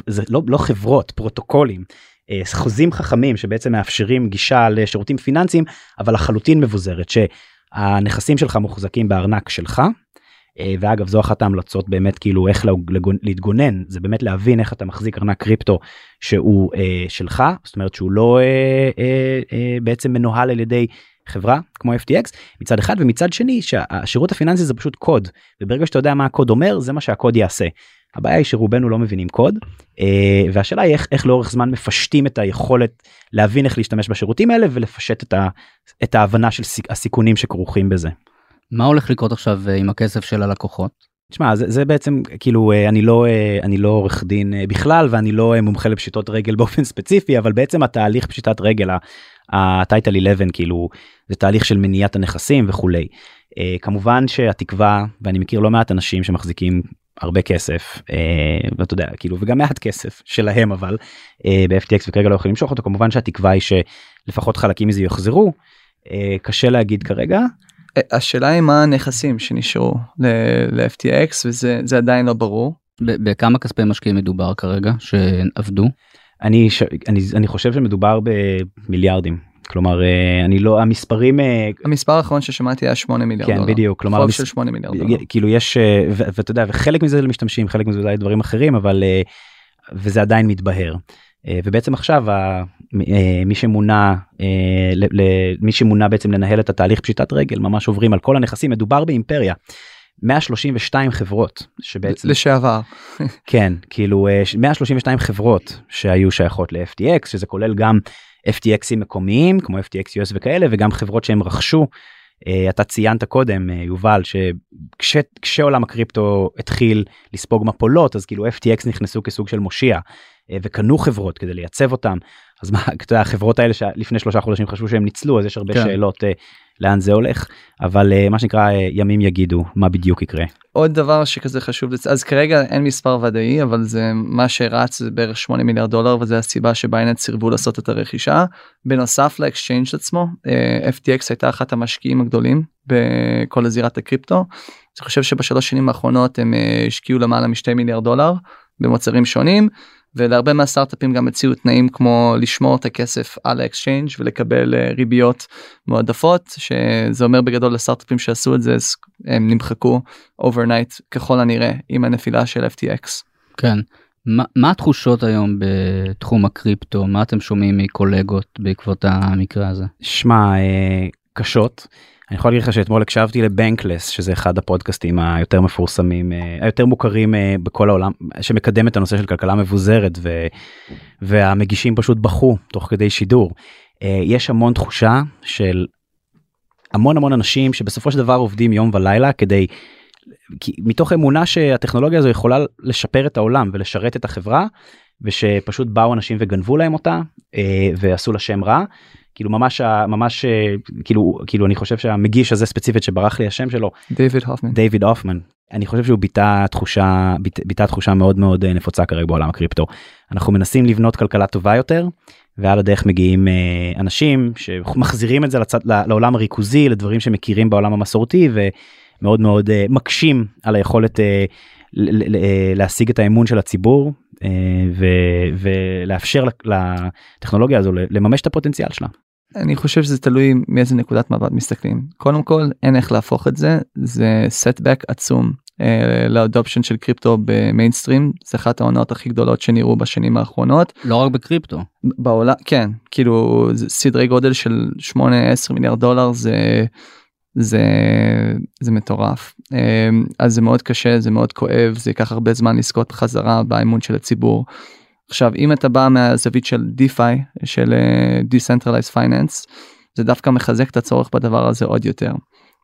זה לא לא חברות פרוטוקולים אה, חוזים חכמים שבעצם מאפשרים גישה לשירותים פיננסיים אבל לחלוטין מבוזרת שהנכסים שלך מוחזקים בארנק שלך. אה, ואגב זו אחת ההמלצות באמת כאילו איך להתגונן זה באמת להבין איך אתה מחזיק ארנק קריפטו שהוא אה, שלך זאת אומרת שהוא לא אה, אה, אה, בעצם מנוהל על ידי חברה כמו FTX מצד אחד ומצד שני שהשירות הפיננסי זה פשוט קוד וברגע שאתה יודע מה הקוד אומר זה מה שהקוד יעשה. הבעיה היא שרובנו לא מבינים קוד אה, והשאלה היא איך, איך לאורך זמן מפשטים את היכולת להבין איך להשתמש בשירותים האלה ולפשט את, ה, את ההבנה של הסיכונים שכרוכים בזה. מה הולך לקרות עכשיו אה, עם הכסף של הלקוחות? תשמע זה, זה בעצם כאילו אה, אני לא אני לא עורך דין בכלל ואני לא מומחה לפשיטות רגל (laughs) באופן ספציפי אבל בעצם התהליך פשיטת רגל הטייטל 11 כאילו זה תהליך של מניעת הנכסים וכולי. כמובן שהתקווה ואני מכיר לא מעט אנשים שמחזיקים הרבה כסף ואתה יודע כאילו וגם מעט כסף (laughs) שלהם אבל ב-FTX וכרגע לא יכולים למשוך אותו כמובן שהתקווה היא שלפחות חלקים מזה יחזרו קשה להגיד כרגע. השאלה היא מה הנכסים שנשארו ל-FTX וזה זה עדיין לא ברור. בכמה כספי משקיעים מדובר כרגע שעבדו? אני, ש... אני, אני חושב שמדובר במיליארדים. כלומר אה, אני לא המספרים אה, המספר האחרון ששמעתי היה 8 מיליארד כן, דולר. בדיוק כלומר של 8 מיליארד דולר. כאילו יש אה, ואתה יודע וחלק מזה למשתמשים חלק מזה אולי דברים אחרים אבל וזה עדיין מתבהר. ובעצם עכשיו מי שמונה מי שמונה בעצם לנהל את התהליך פשיטת רגל ממש עוברים על כל הנכסים מדובר באימפריה 132 חברות שבעצם לשעבר כן כאילו 132 אה, חברות שהיו שייכות ל-FTX שזה כולל גם FTXים מקומיים כמו FTX US וכאלה וגם חברות שהם רכשו. Uh, אתה ציינת קודם uh, יובל שכשעולם הקריפטו התחיל לספוג מפולות אז כאילו FTX נכנסו כסוג של מושיע uh, וקנו חברות כדי לייצב אותם אז מה אתה יודע, החברות האלה שלפני שלושה חודשים חשבו שהם ניצלו אז יש הרבה כן. שאלות לאן זה הולך אבל uh, מה שנקרא uh, ימים יגידו מה בדיוק יקרה. עוד דבר שכזה חשוב אז כרגע אין מספר ודאי אבל זה מה שרץ זה בערך 8 מיליארד דולר וזה הסיבה שבייננס סירבו לעשות את הרכישה בנוסף ל exchange עצמו uh, FTX הייתה אחת המשקיעים הגדולים בכל הזירת הקריפטו. אני חושב שבשלוש שנים האחרונות הם השקיעו למעלה משתי מיליארד דולר במוצרים שונים. ולהרבה מהסטארט-אפים גם הציעו תנאים כמו לשמור את הכסף על ה exchange ולקבל אה, ריביות מועדפות שזה אומר בגדול לסטארט-אפים שעשו את זה הם נמחקו overnight ככל הנראה עם הנפילה של FTX. כן. מה, מה התחושות היום בתחום הקריפטו מה אתם שומעים מקולגות בעקבות המקרה הזה? שמע אה, קשות. אני יכול להגיד לך שאתמול הקשבתי לבנקלס שזה אחד הפודקאסטים היותר מפורסמים אה, היותר מוכרים אה, בכל העולם שמקדם את הנושא של כלכלה מבוזרת ו, והמגישים פשוט בכו תוך כדי שידור. אה, יש המון תחושה של המון המון אנשים שבסופו של דבר עובדים יום ולילה כדי מתוך אמונה שהטכנולוגיה הזו יכולה לשפר את העולם ולשרת את החברה ושפשוט באו אנשים וגנבו להם אותה ועשו לה שם רע כאילו ממש ממש כאילו כאילו אני חושב שהמגיש הזה ספציפית שברח לי השם שלו דיוויד הופמן דיוויד הופמן אני חושב שהוא ביטא תחושה ביטא תחושה מאוד מאוד אה, נפוצה כרגע בעולם הקריפטו. אנחנו מנסים לבנות כלכלה טובה יותר ועל הדרך מגיעים אה, אנשים שמחזירים את זה לצד לעולם הריכוזי לדברים שמכירים בעולם המסורתי ומאוד מאוד אה, מקשים על היכולת להשיג את האמון של הציבור ולאפשר לטכנולוגיה הזו לממש את הפוטנציאל שלה. אני חושב שזה תלוי מאיזה נקודת מבט מסתכלים. קודם כל אין איך להפוך את זה זה סטבק עצום אה, ל adoption של קריפטו במיינסטרים. זה אחת ההונאות הכי גדולות שנראו בשנים האחרונות. לא רק בקריפטו. בעולם כן כאילו סדרי גודל של 8-10 מיליארד דולר זה זה זה מטורף אה, אז זה מאוד קשה זה מאוד כואב זה ייקח הרבה זמן לזכות חזרה באמון של הציבור. עכשיו אם אתה בא מהזווית של DeFi של uh, Decentralized Finance זה דווקא מחזק את הצורך בדבר הזה עוד יותר.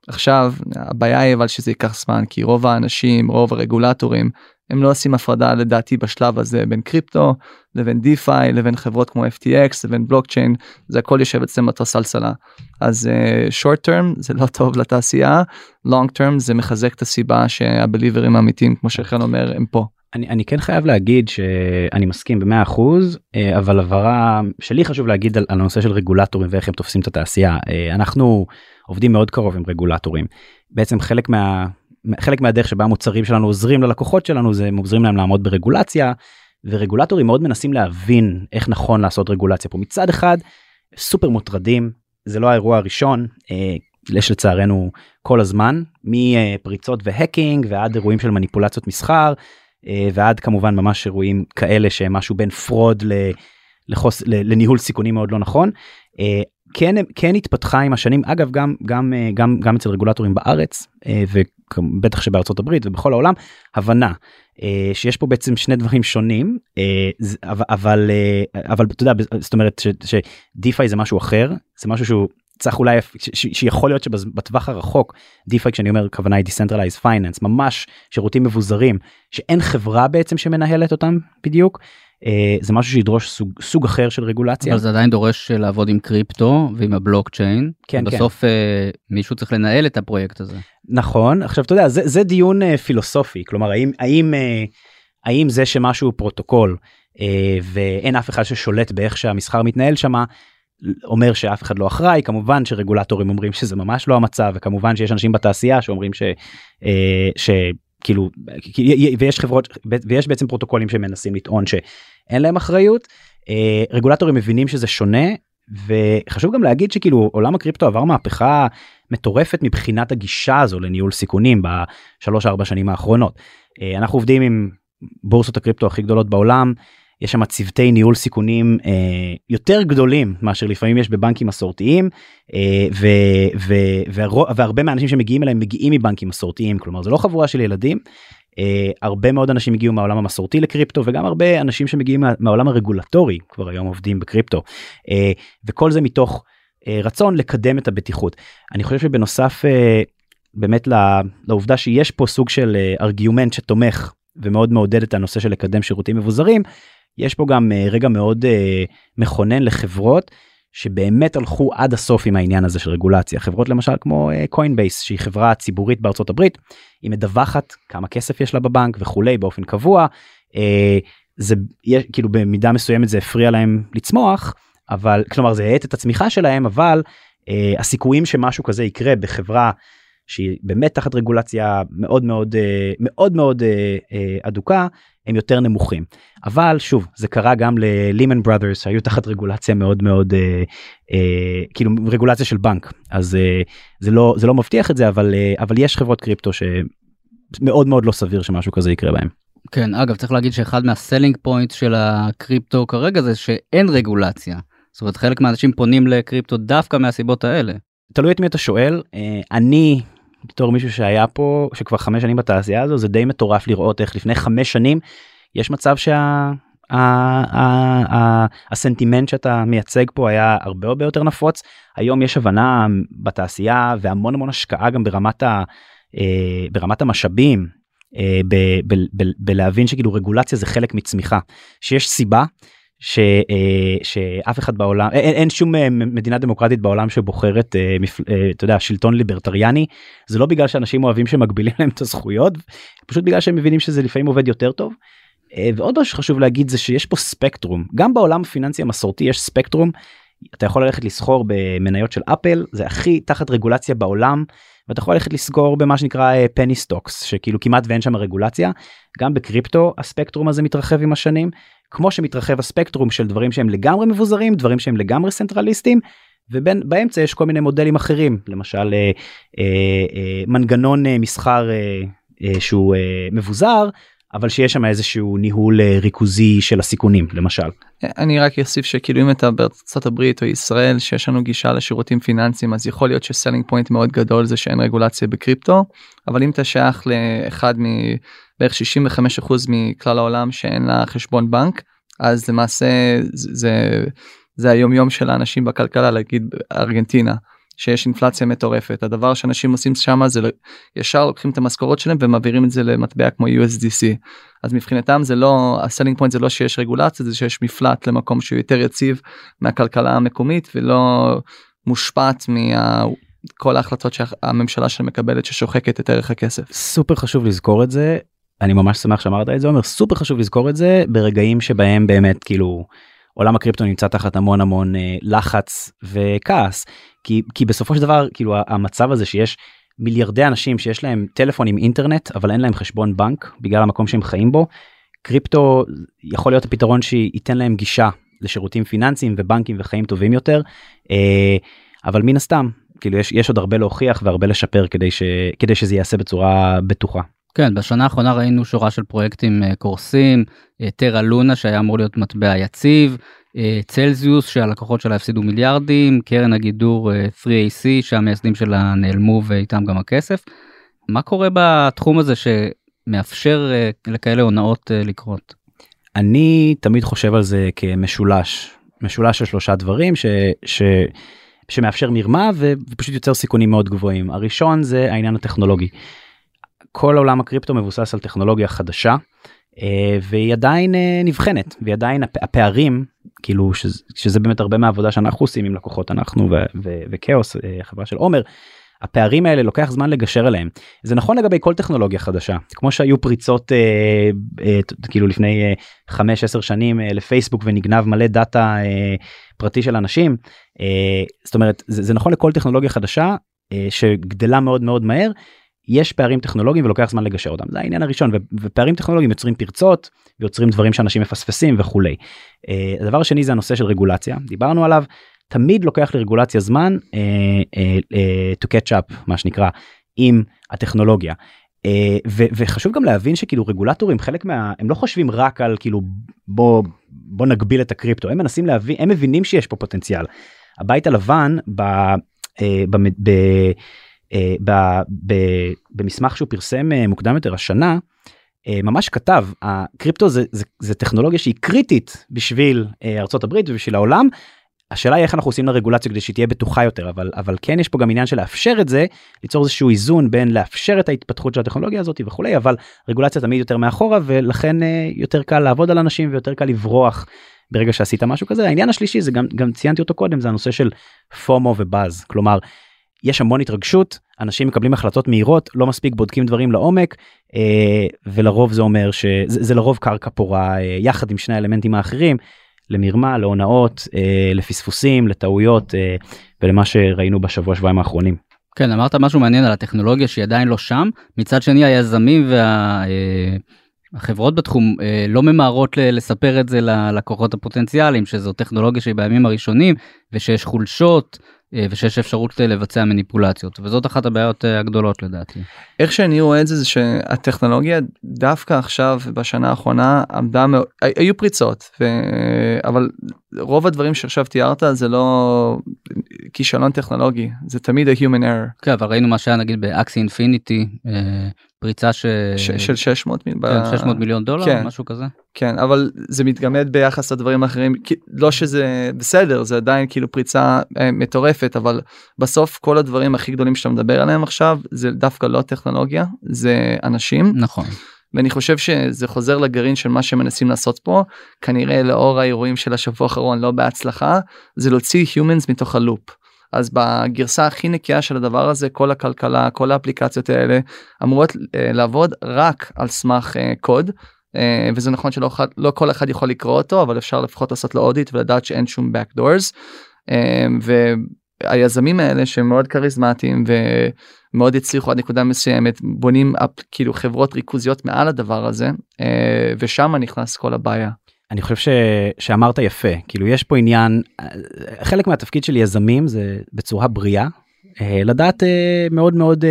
עכשיו הבעיה היא אבל שזה ייקח זמן כי רוב האנשים רוב הרגולטורים הם לא עושים הפרדה לדעתי בשלב הזה בין קריפטו לבין דיפיי לבין חברות כמו FTX לבין בלוקצ'יין זה הכל יושב אצלם באותה סלסלה אז uh, short term זה לא טוב לתעשייה long term זה מחזק את הסיבה שהבליברים האמיתיים כמו שחן אומר הם פה. אני, אני כן חייב להגיד שאני מסכים במאה אחוז אה, אבל הבהרה שלי חשוב להגיד על, על הנושא של רגולטורים ואיך הם תופסים את התעשייה. אה, אנחנו עובדים מאוד קרוב עם רגולטורים. בעצם חלק מה חלק מהדרך שבה המוצרים שלנו עוזרים ללקוחות שלנו זה הם עוזרים להם לעמוד ברגולציה ורגולטורים מאוד מנסים להבין איך נכון לעשות רגולציה פה. מצד אחד סופר מוטרדים זה לא האירוע הראשון אה, יש לצערנו כל הזמן מפריצות ו hacking ועד אירועים של מניפולציות מסחר ועד כמובן ממש אירועים כאלה שהם משהו בין fraud לחוס, לניהול סיכונים מאוד לא נכון. אה, כן כן התפתחה עם השנים אגב גם גם אה, גם גם אצל רגולטורים בארץ ובטח שבארצות הברית ובכל העולם הבנה שיש פה בעצם שני דברים שונים אבל אבל אתה יודע זאת אומרת שדיפיי זה משהו אחר זה משהו שהוא צריך אולי שיכול להיות שבטווח הרחוק דיפיי כשאני אומר כוונה היא decentralized finance ממש שירותים מבוזרים שאין חברה בעצם שמנהלת אותם בדיוק. Uh, זה משהו שידרוש סוג, סוג אחר של רגולציה. אבל זה עדיין דורש אה, לעבוד עם קריפטו ועם הבלוקצ'יין. כן, בסוף כן. uh, מישהו צריך לנהל את הפרויקט הזה. נכון, עכשיו אתה יודע, זה, זה דיון פילוסופי, כלומר האם, האם, האם זה שמשהו פרוטוקול uh, ואין אף אחד ששולט באיך שהמסחר מתנהל שמה, אומר שאף אחד לא אחראי כמובן שרגולטורים אומרים שזה ממש לא המצב וכמובן שיש אנשים בתעשייה שאומרים ש... אה, שכאילו ויש חברות ויש בעצם פרוטוקולים שמנסים לטעון שאין להם אחריות. אה, רגולטורים מבינים שזה שונה וחשוב גם להגיד שכאילו עולם הקריפטו עבר מהפכה מטורפת מבחינת הגישה הזו לניהול סיכונים בשלוש ארבע שנים האחרונות. אה, אנחנו עובדים עם בורסות הקריפטו הכי גדולות בעולם יש שם צוותי ניהול סיכונים אה, יותר גדולים מאשר לפעמים יש בבנקים מסורתיים אה, ו, ו, והרוב, והרבה מהאנשים שמגיעים אליהם מגיעים מבנקים מסורתיים כלומר זה לא חבורה של ילדים. אה, הרבה מאוד אנשים הגיעו מהעולם המסורתי לקריפטו וגם הרבה אנשים שמגיעים מה, מהעולם הרגולטורי כבר היום עובדים בקריפטו אה, וכל זה מתוך אה, רצון לקדם את הבטיחות. אני חושב שבנוסף אה, באמת לעובדה שיש פה סוג של ארגיומנט שתומך ומאוד מעודד את הנושא של לקדם שירותים מבוזרים יש פה גם אה, רגע מאוד אה, מכונן לחברות שבאמת הלכו עד הסוף עם העניין הזה של רגולציה. חברות למשל כמו קוינבייס אה, שהיא חברה ציבורית בארצות הברית היא מדווחת כמה כסף יש לה בבנק וכולי באופן קבוע. זה כאילו במידה מסוימת זה הפריע להם לצמוח אבל כלומר זה האט את הצמיחה שלהם אבל הסיכויים שמשהו כזה יקרה בחברה שהיא באמת תחת רגולציה מאוד מאוד מאוד מאוד אד הוק הם יותר נמוכים. אבל שוב זה קרה גם לליהמן ברדרס שהיו תחת רגולציה מאוד מאוד אה, אה, כאילו רגולציה של בנק אז אה, זה לא זה לא מבטיח את זה אבל אה, אבל יש חברות קריפטו שמאוד מאוד לא סביר שמשהו כזה יקרה בהם. כן אגב צריך להגיד שאחד מה selling point של הקריפטו כרגע זה שאין רגולציה. זאת אומרת חלק מהאנשים פונים לקריפטו דווקא מהסיבות האלה. תלוי את מי אתה שואל אה, אני בתור מישהו שהיה פה שכבר חמש שנים בתעשייה הזו זה די מטורף לראות איך לפני חמש שנים יש מצב שה... הסנטימנט שאתה מייצג פה היה הרבה הרבה יותר נפוץ. היום יש הבנה בתעשייה והמון המון השקעה גם ברמת ה... אה, ברמת המשאבים אה, בלהבין שכאילו רגולציה זה חלק מצמיחה. שיש סיבה ש, אה, שאף אחד בעולם אין, אין שום אה, מדינה דמוקרטית בעולם שבוחרת אה, אתה יודע שלטון ליברטריאני. זה לא בגלל שאנשים אוהבים שמגבילים להם את הזכויות פשוט בגלל שהם מבינים שזה לפעמים עובד יותר טוב. ועוד משהו שחשוב להגיד זה שיש פה ספקטרום. גם בעולם הפיננסי המסורתי יש ספקטרום. אתה יכול ללכת לסחור במניות של אפל זה הכי תחת רגולציה בעולם ואתה יכול ללכת לסחור במה שנקרא penny stocks שכאילו כמעט ואין שם רגולציה. גם בקריפטו הספקטרום הזה מתרחב עם השנים כמו שמתרחב הספקטרום של דברים שהם לגמרי מבוזרים דברים שהם לגמרי סנטרליסטים ובין באמצע יש כל מיני מודלים אחרים למשל אה, אה, אה, מנגנון אה, מסחר אה, אה, שהוא אה, מבוזר אבל שיש שם איזשהו ניהול אה, ריכוזי של הסיכונים למשל. אני רק אוסיף שכאילו אם אתה בארצות הברית או ישראל שיש לנו גישה לשירותים פיננסיים אז יכול להיות ש selling point מאוד גדול זה שאין רגולציה בקריפטו אבל אם אתה שייך לאחד מבערך 65% מכלל העולם שאין לה חשבון בנק אז למעשה זה זה היום יום של האנשים בכלכלה להגיד ארגנטינה שיש אינפלציה מטורפת. הדבר שאנשים עושים שם זה ישר לוקחים את המשכורות שלהם ומעבירים את זה למטבע כמו USDC אז מבחינתם זה לא ה selling point זה לא שיש רגולציה זה שיש מפלט למקום שהוא יותר יציב מהכלכלה המקומית ולא מושפעת מכל ההחלטות שהממשלה שלהם מקבלת ששוחקת את ערך הכסף. סופר חשוב לזכור את זה. אני ממש שמח שאמרת את זה אומר סופר חשוב לזכור את זה ברגעים שבהם באמת כאילו עולם הקריפטו נמצא תחת המון המון אה, לחץ וכעס כי כי בסופו של דבר כאילו המצב הזה שיש מיליארדי אנשים שיש להם טלפון עם אינטרנט אבל אין להם חשבון בנק בגלל המקום שהם חיים בו קריפטו יכול להיות הפתרון שייתן להם גישה לשירותים פיננסיים ובנקים וחיים טובים יותר אה, אבל מן הסתם כאילו יש יש עוד הרבה להוכיח והרבה לשפר כדי ש, כדי שזה ייעשה בצורה בטוחה. כן, בשנה האחרונה ראינו שורה של פרויקטים אה, קורסים, טרה לונה שהיה אמור להיות מטבע יציב, אה, צלזיוס שהלקוחות שלה הפסידו מיליארדים, קרן הגידור 3AC אה, שהמייסדים שלה נעלמו ואיתם גם הכסף. מה קורה בתחום הזה שמאפשר לכאלה הונאות לקרות? אני תמיד חושב על זה כמשולש, משולש של שלושה דברים ש... ש... שמאפשר מרמה ופשוט יוצר סיכונים מאוד גבוהים. הראשון זה העניין הטכנולוגי. כל עולם הקריפטו מבוסס על טכנולוגיה חדשה אה, והיא עדיין אה, נבחנת והיא עדיין הפערים כאילו שזה, שזה באמת הרבה מהעבודה שאנחנו עושים עם לקוחות אנחנו וכאוס אה, חברה של עומר. הפערים האלה לוקח זמן לגשר עליהם זה נכון לגבי כל טכנולוגיה חדשה כמו שהיו פריצות אה, אה, כאילו לפני אה, 5-10 שנים אה, לפייסבוק ונגנב מלא דאטה אה, פרטי של אנשים אה, זאת אומרת זה, זה נכון לכל טכנולוגיה חדשה אה, שגדלה מאוד מאוד מהר יש פערים טכנולוגיים ולוקח זמן לגשר אותם זה העניין הראשון ופערים טכנולוגיים יוצרים פרצות ויוצרים דברים שאנשים מפספסים וכולי. אה, הדבר השני זה הנושא של רגולציה דיברנו עליו תמיד לוקח לרגולציה זמן uh, uh, uh, to catch up מה שנקרא עם הטכנולוגיה. Uh, ו- וחשוב גם להבין שכאילו רגולטורים חלק מה הם לא חושבים רק על כאילו בוא בוא נגביל את הקריפטו הם מנסים להבין הם מבינים שיש פה פוטנציאל. הבית הלבן ב, uh, ב, ב, אה, במסמך שהוא פרסם אה, מוקדם יותר השנה אה, ממש כתב הקריפטו זה, זה, זה טכנולוגיה שהיא קריטית בשביל ארצות הברית ובשביל העולם. השאלה היא איך אנחנו עושים לרגולציה כדי שהיא תהיה בטוחה יותר אבל אבל כן יש פה גם עניין של לאפשר את זה ליצור איזשהו איזון בין לאפשר את ההתפתחות של הטכנולוגיה הזאת וכולי אבל רגולציה תמיד יותר מאחורה ולכן יותר קל לעבוד על אנשים ויותר קל לברוח ברגע שעשית משהו כזה העניין השלישי זה גם גם ציינתי אותו קודם זה הנושא של פומו ובאז כלומר יש המון התרגשות אנשים מקבלים החלטות מהירות לא מספיק בודקים דברים לעומק אה, ולרוב זה אומר שזה זה לרוב קרקע פורה אה, יחד עם שני האלמנטים האחרים למרמה להונאות אה, לפספוסים לטעויות ולמה שראינו בשבוע שבועיים האחרונים. כן אמרת משהו מעניין על הטכנולוגיה שהיא עדיין לא שם מצד שני היזמים וה... החברות בתחום אה, לא ממהרות לספר את זה ללקוחות הפוטנציאליים שזו טכנולוגיה שהיא בימים הראשונים ושיש חולשות ושיש אפשרות לבצע מניפולציות וזאת אחת הבעיות אה, הגדולות לדעתי. איך שאני רואה את זה זה שהטכנולוגיה דווקא עכשיו בשנה האחרונה עמדה מאוד היו פריצות ו... אבל רוב הדברים שעכשיו תיארת זה לא כישלון טכנולוגי זה תמיד ה-human error. כן אבל ראינו מה שהיה נגיד באקסי אינפיניטי פריצה ש... ש... של 600 מיל... כן, 600 מיליון דולר כן. משהו כזה. כן אבל זה מתגמד ביחס לדברים האחרים לא שזה בסדר זה עדיין כאילו פריצה אה, מטורפת אבל בסוף כל הדברים הכי גדולים שאתה מדבר עליהם עכשיו זה דווקא לא טכנולוגיה זה אנשים נכון. ואני חושב שזה חוזר לגרעין של מה שמנסים לעשות פה כנראה לאור האירועים של השבוע האחרון לא בהצלחה זה להוציא humans מתוך הלופ. אז בגרסה הכי נקייה של הדבר הזה כל הכלכלה כל האפליקציות האלה אמורות אה, לעבוד רק על סמך אה, קוד אה, וזה נכון שלא אחד, לא כל אחד יכול לקרוא אותו אבל אפשר לפחות לעשות לו אודיט ולדעת שאין שום backdoors. אה, והיזמים האלה שהם מאוד כריזמטיים ומאוד הצליחו עד נקודה מסוימת בונים אפ, כאילו חברות ריכוזיות מעל הדבר הזה אה, ושם נכנס כל הבעיה. אני חושב ש... שאמרת יפה כאילו יש פה עניין חלק מהתפקיד של יזמים זה בצורה בריאה לדעת מאוד מאוד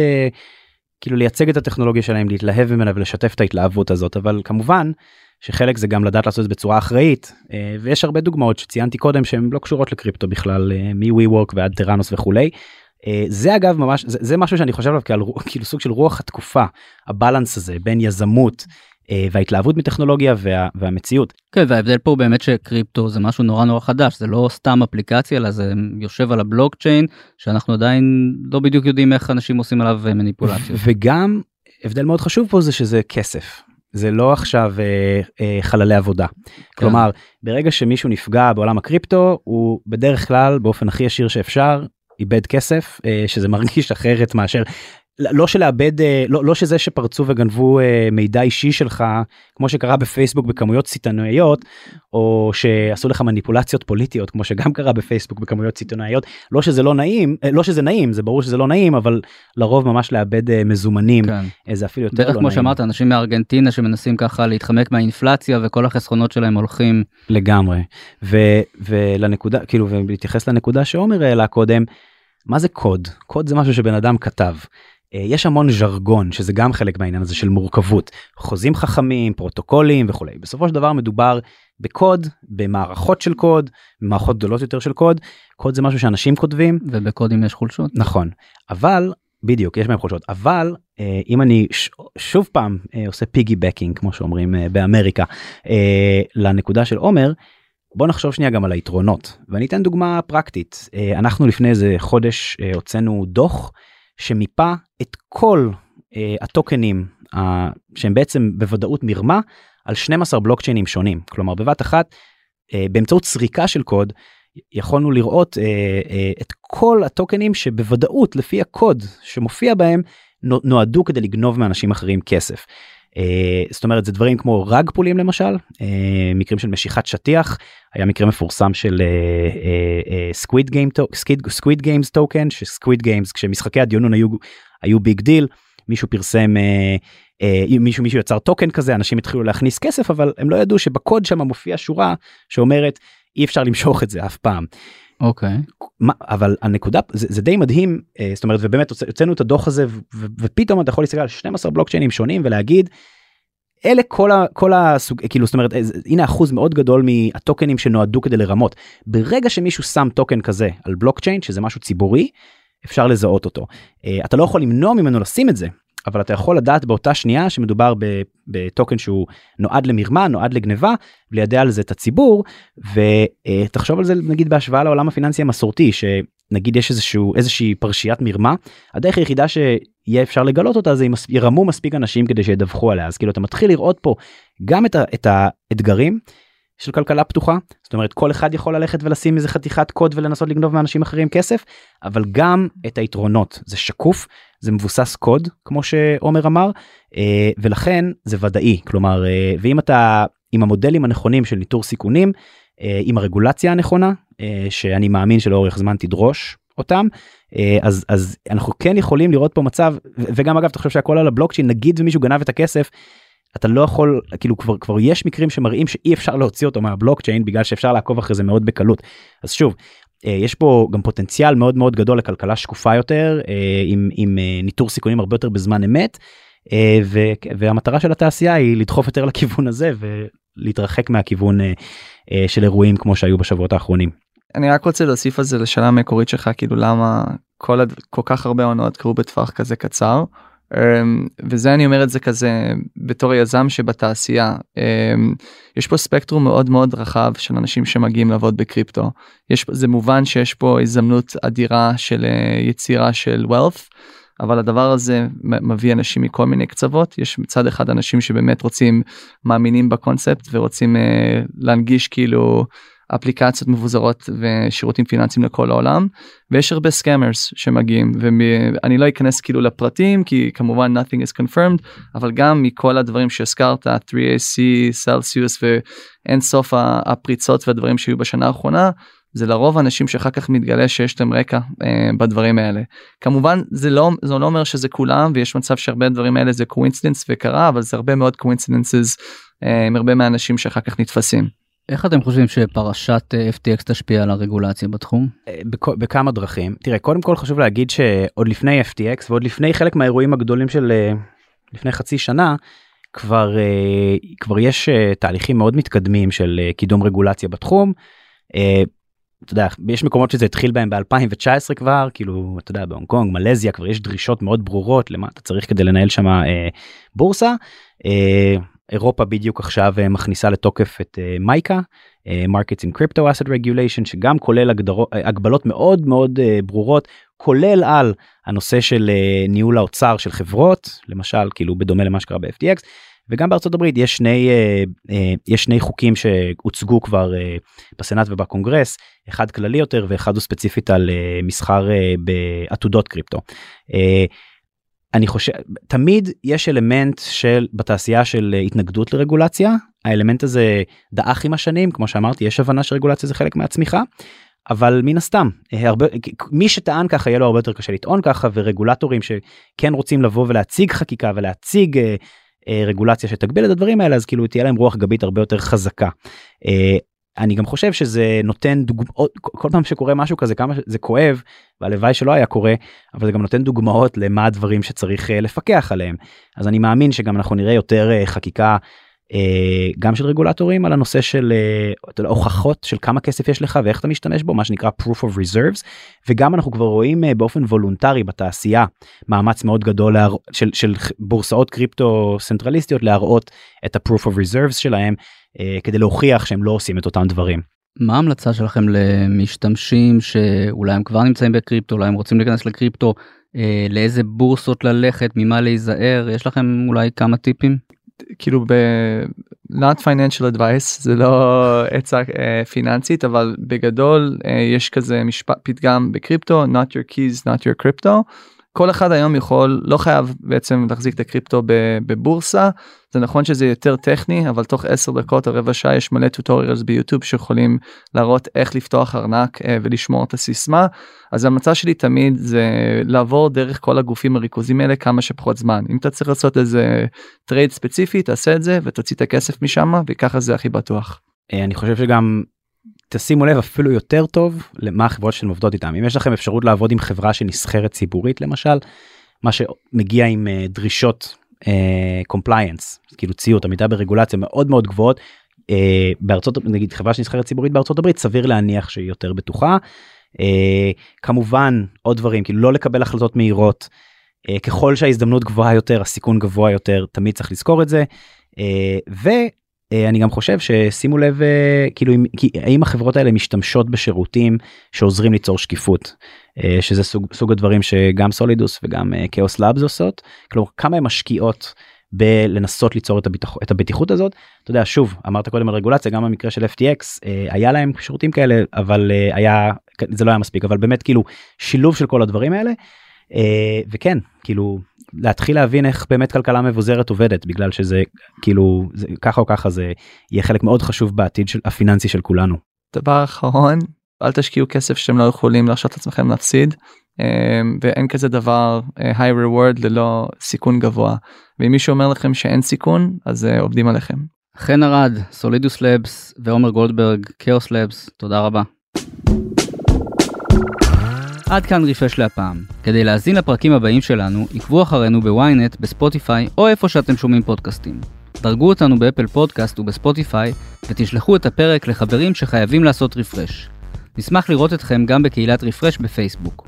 כאילו לייצג את הטכנולוגיה שלהם להתלהב ממנה ולשתף את ההתלהבות הזאת אבל כמובן שחלק זה גם לדעת לעשות את זה בצורה אחראית אה, ויש הרבה דוגמאות שציינתי קודם שהן לא קשורות לקריפטו בכלל אה, מווי וורק ועד טראנוס וכולי. אה, זה אגב ממש זה, זה משהו שאני חושב עליו כאילו סוג של רוח התקופה הבלנס הזה בין יזמות אה, וההתלהבות מטכנולוגיה וה, והמציאות. כן, וההבדל פה באמת שקריפטו זה משהו נורא נורא חדש, זה לא סתם אפליקציה, אלא זה יושב על הבלוקצ'יין, שאנחנו עדיין לא בדיוק יודעים איך אנשים עושים עליו אה, מניפולציות. (laughs) וגם הבדל מאוד חשוב פה זה שזה כסף. זה לא עכשיו אה, אה, חללי עבודה. כן. כלומר, ברגע שמישהו נפגע בעולם הקריפטו, הוא בדרך כלל, באופן הכי ישיר שאפשר, איבד כסף, אה, שזה מרגיש אחרת מאשר לא שלאבד אה, לא, לא שזה שפרצו וגנבו אה, מידע אישי שלך כמו שקרה בפייסבוק בכמויות סיטונאיות או שעשו לך מניפולציות פוליטיות כמו שגם קרה בפייסבוק בכמויות סיטונאיות לא שזה לא נעים אה, לא שזה נעים זה ברור שזה לא נעים אבל לרוב ממש לאבד מזומנים כן. זה אפילו יותר לא כמו נעים. שאמרת אנשים מארגנטינה שמנסים ככה להתחמק מהאינפלציה וכל החסכונות שלהם הולכים לגמרי ו, ולנקודה כאילו ולהתייחס לנקודה שעומר העלה קודם. מה זה קוד? קוד זה משהו שבן אדם כתב. אה, יש המון ז'רגון שזה גם חלק מהעניין הזה של מורכבות. חוזים חכמים פרוטוקולים וכולי. בסופו של דבר מדובר בקוד במערכות של קוד מערכות גדולות יותר של קוד. קוד זה משהו שאנשים כותבים. ובקודים יש חולשות. נכון. אבל בדיוק יש מהם חולשות. אבל אה, אם אני ש, שוב פעם אה, עושה פיגי בקינג כמו שאומרים באמריקה לנקודה של עומר. בוא נחשוב שנייה גם על היתרונות. ואני אתן דוגמה פרקטית. אנחנו לפני איזה חודש הוצאנו דוח שמיפה את כל uh, הטוקנים uh, שהם בעצם בוודאות מרמה על 12 בלוקצ'יינים שונים כלומר בבת אחת uh, באמצעות סריקה של קוד יכולנו לראות uh, uh, את כל הטוקנים שבוודאות לפי הקוד שמופיע בהם נועדו כדי לגנוב מאנשים אחרים כסף. Uh, זאת אומרת זה דברים כמו rug pull ים למשל uh, מקרים של משיכת שטיח היה מקרה מפורסם של Squid Game Squid Games טוקן ש Squid Games כשמשחקי הדיונון היו היו big deal מישהו פרסם uh, מישהו מישהו יצר טוקן כזה אנשים התחילו להכניס כסף אבל הם לא ידעו שבקוד שם מופיע שורה שאומרת אי אפשר למשוך את זה אף פעם. אוקיי. Okay. אבל הנקודה זה, זה די מדהים זאת אומרת ובאמת הוצאנו את הדוח הזה ופתאום אתה יכול להסתכל על 12 בלוקצ'יינים שונים ולהגיד אלה כל, ה, כל הסוג, כאילו זאת אומרת הנה אחוז מאוד גדול מהטוקנים שנועדו כדי לרמות. ברגע שמישהו שם טוקן כזה על בלוקצ'יין שזה משהו ציבורי אפשר לזהות אותו. Uh, אתה לא יכול למנוע ממנו לשים את זה אבל אתה יכול לדעת באותה שנייה שמדובר בטוקן שהוא נועד למרמה נועד לגניבה וליידע על זה את הציבור ותחשוב על זה נגיד בהשוואה לעולם הפיננסי המסורתי שנגיד יש איזשהו איזושהי פרשיית מרמה הדרך היחידה שיהיה אפשר לגלות אותה זה אם ירמו מספיק אנשים כדי שידווחו עליה. אז כאילו אתה מתחיל לראות פה גם את האתגרים של כלכלה פתוחה זאת אומרת כל אחד יכול ללכת ולשים איזה חתיכת קוד ולנסות לגנוב מאנשים אחרים כסף אבל גם את היתרונות. זה שקוף זה מבוסס קוד כמו שעומר אמר אה, ולכן זה ודאי. כלומר אה, ואם אתה עם המודלים הנכונים של ניטור סיכונים אה, עם הרגולציה הנכונה שאני מאמין שלאורך זמן תדרוש אותם אז אז אנחנו כן יכולים לראות פה מצב וגם אגב אתה חושב שהכל על הבלוקצ'יין נגיד ומישהו גנב את הכסף אתה לא יכול כאילו כבר כבר יש מקרים שמראים שאי אפשר להוציא אותו מהבלוקצ'יין בגלל שאפשר לעקוב אחרי זה מאוד בקלות אז שוב אה, יש פה גם פוטנציאל מאוד מאוד גדול לכלכלה שקופה יותר אה, עם, עם אה, ניטור סיכונים הרבה יותר בזמן אמת והמטרה של התעשייה היא לדחוף יותר לכיוון הזה ולהתרחק מהכיוון של אירועים כמו שהיו בשבועות האחרונים. אני רק רוצה להוסיף על זה לשאלה המקורית שלך כאילו למה כל. כל כך הרבה עונות קרו בטווח כזה קצר. אמ, וזה אני אומר את זה כזה בתור יזם שבתעשייה אמ, יש פה ספקטרום מאוד מאוד רחב של אנשים שמגיעים לעבוד בקריפטו. יש זה מובן שיש פה הזדמנות אדירה של אה, יצירה של wealth אבל הדבר הזה מביא אנשים מכל מיני קצוות. יש מצד אחד אנשים שבאמת רוצים מאמינים בקונספט ורוצים uh, להנגיש כאילו אפליקציות מבוזרות ושירותים פיננסיים לכל העולם ויש הרבה scammers שמגיעים ואני לא אכנס כאילו לפרטים כי כמובן nothing is confirmed אבל גם מכל הדברים שהזכרת 3AC סלסיוס ואין סוף הפריצות והדברים שהיו בשנה האחרונה זה לרוב אנשים שאחר כך מתגלה שיש להם רקע אה, בדברים האלה. כמובן זה לא זה לא אומר שזה כולם ויש מצב שהרבה דברים האלה זה coincidence וקרה אבל זה הרבה מאוד coincidences אה, עם הרבה מהאנשים שאחר כך נתפסים. איך אתם חושבים שפרשת אה, FTX תשפיע על הרגולציה בתחום? אה, בכמה דרכים. תראה, קודם כל חשוב להגיד שעוד לפני FTX ועוד לפני חלק מהאירועים הגדולים של אה, לפני חצי שנה, כבר, כבר יש תהליכים מאוד מתקדמים של קידום רגולציה בתחום. אתה יודע, יש מקומות שזה התחיל בהם ב-2019 כבר, כאילו, אתה יודע, בהונג קונג, מלזיה, כבר יש דרישות מאוד ברורות למה אתה צריך כדי לנהל שם אה, בורסה. אה, אירופה בדיוק עכשיו מכניסה לתוקף את מייקה, Markets in Crypto Asset Regulation, שגם כולל הגדרות, הגבלות מאוד מאוד ברורות, כולל על הנושא של ניהול האוצר של חברות, למשל כאילו בדומה למה שקרה ב-FTX. וגם בארצות הברית יש שני אה, אה, יש שני חוקים שהוצגו כבר אה, בסנאט ובקונגרס אחד כללי יותר ואחד הוא ספציפית על אה, מסחר אה, בעתודות קריפטו. אני חושב תמיד יש אלמנט של בתעשייה של אה, התנגדות לרגולציה האלמנט הזה דעך עם השנים כמו שאמרתי יש הבנה שרגולציה זה חלק מהצמיחה. אבל מן הסתם אה, הרבה מי שטען ככה יהיה לו הרבה יותר קשה לטעון ככה ורגולטורים שכן רוצים לבוא ולהציג חקיקה ולהציג אה, אה, רגולציה שתגביל את הדברים האלה אז כאילו תהיה להם רוח גבית הרבה יותר חזקה. אה, אני גם חושב שזה נותן דוגמאות כל פעם שקורה משהו כזה כמה זה כואב והלוואי שלא היה קורה אבל זה גם נותן דוגמאות למה הדברים שצריך אה, לפקח עליהם. אז אני מאמין שגם אנחנו נראה יותר חקיקה אה, גם של רגולטורים על הנושא של אה, הוכחות של כמה כסף יש לך ואיך אתה משתמש בו מה שנקרא proof of reserves וגם אנחנו כבר רואים אה, באופן וולונטרי בתעשייה מאמץ מאוד גדול של, של בורסאות קריפטו סנטרליסטיות להראות את ה-proof of reserves שלהם כדי להוכיח שהם לא עושים את אותם דברים. מה ההמלצה שלכם למשתמשים שאולי הם כבר נמצאים בקריפטו אולי הם רוצים להיכנס לקריפטו לאיזה בורסות ללכת ממה להיזהר יש לכם אולי כמה טיפים. כאילו ב... not financial advice זה לא עצה uh, פיננסית אבל בגדול uh, יש כזה משפט פתגם בקריפטו not your keys not your crypto כל אחד היום יכול לא חייב בעצם להחזיק את הקריפטו בבורסה זה נכון שזה יותר טכני אבל תוך 10 דקות או רבע שעה יש מלא tutorials ביוטיוב שיכולים להראות איך לפתוח ארנק אה, ולשמור את הסיסמה אז ההמלצה שלי תמיד זה לעבור דרך כל הגופים הריכוזים האלה כמה שפחות זמן אם אתה צריך לעשות איזה trade ספציפי תעשה את זה ותוציא את הכסף משם וככה זה הכי בטוח. אה, אני חושב שגם תשימו לב אפילו יותר טוב למה החברות שאתם עובדות איתם. אם יש לכם אפשרות לעבוד עם חברה שנסחרת ציבורית למשל מה שמגיע עם uh, דרישות uh, כאילו ציות עמידה ברגולציה מאוד מאוד גבוהות uh, בארצות נגיד חברה שנסחרת ציבורית בארצות הברית סביר להניח שהיא יותר בטוחה. uh, כמובן עוד דברים כאילו לא לקבל החלטות מהירות. uh, ככל שההזדמנות גבוהה יותר הסיכון גבוה יותר תמיד צריך לזכור את זה. Uh, אני גם חושב ששימו לב אה, כאילו האם החברות האלה משתמשות בשירותים שעוזרים ליצור שקיפות? אה, שזה סוג, סוג הדברים שגם סולידוס וגם כאוס לאבס עושות. כלומר כמה הן משקיעות בלנסות ליצור את, הביטח, את הבטיחות הזאת? אתה יודע שוב אמרת קודם על רגולציה גם במקרה של FTX היה להם שירותים כאלה אבל היה זה לא היה מספיק אבל באמת כאילו שילוב של כל הדברים האלה וכן כאילו להתחיל להבין איך באמת כלכלה מבוזרת עובדת בגלל שזה כאילו זה ככה או ככה זה יהיה חלק מאוד חשוב בעתיד של הפיננסי של כולנו. דבר אחרון אל תשקיעו כסף שאתם לא יכולים להרשות לעצמכם להפסיד אמ, ואין כזה דבר אה, high reward ללא סיכון גבוה ואם מישהו אומר לכם שאין סיכון אז אה, עובדים עליכם. חן ארד סולידוס לבס ועומר גולדברג כאוס לבס תודה רבה. עד כאן רפרש להפעם. כדי להאזין לפרקים הבאים שלנו, עקבו אחרינו בוויינט, בספוטיפיי או איפה שאתם שומעים פודקאסטים. דרגו אותנו באפל פודקאסט ובספוטיפיי ותשלחו את הפרק לחברים שחייבים לעשות רפרש. נשמח לראות אתכם גם בקהילת רפרש בפייסבוק.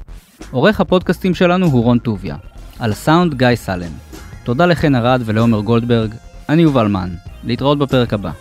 עורך הפודקאסטים שלנו הוא רון טוביה. על הסאונד גיא סלם. תודה לחן ארד ולעומר גולדברג. אני יובל מן. להתראות בפרק הבא.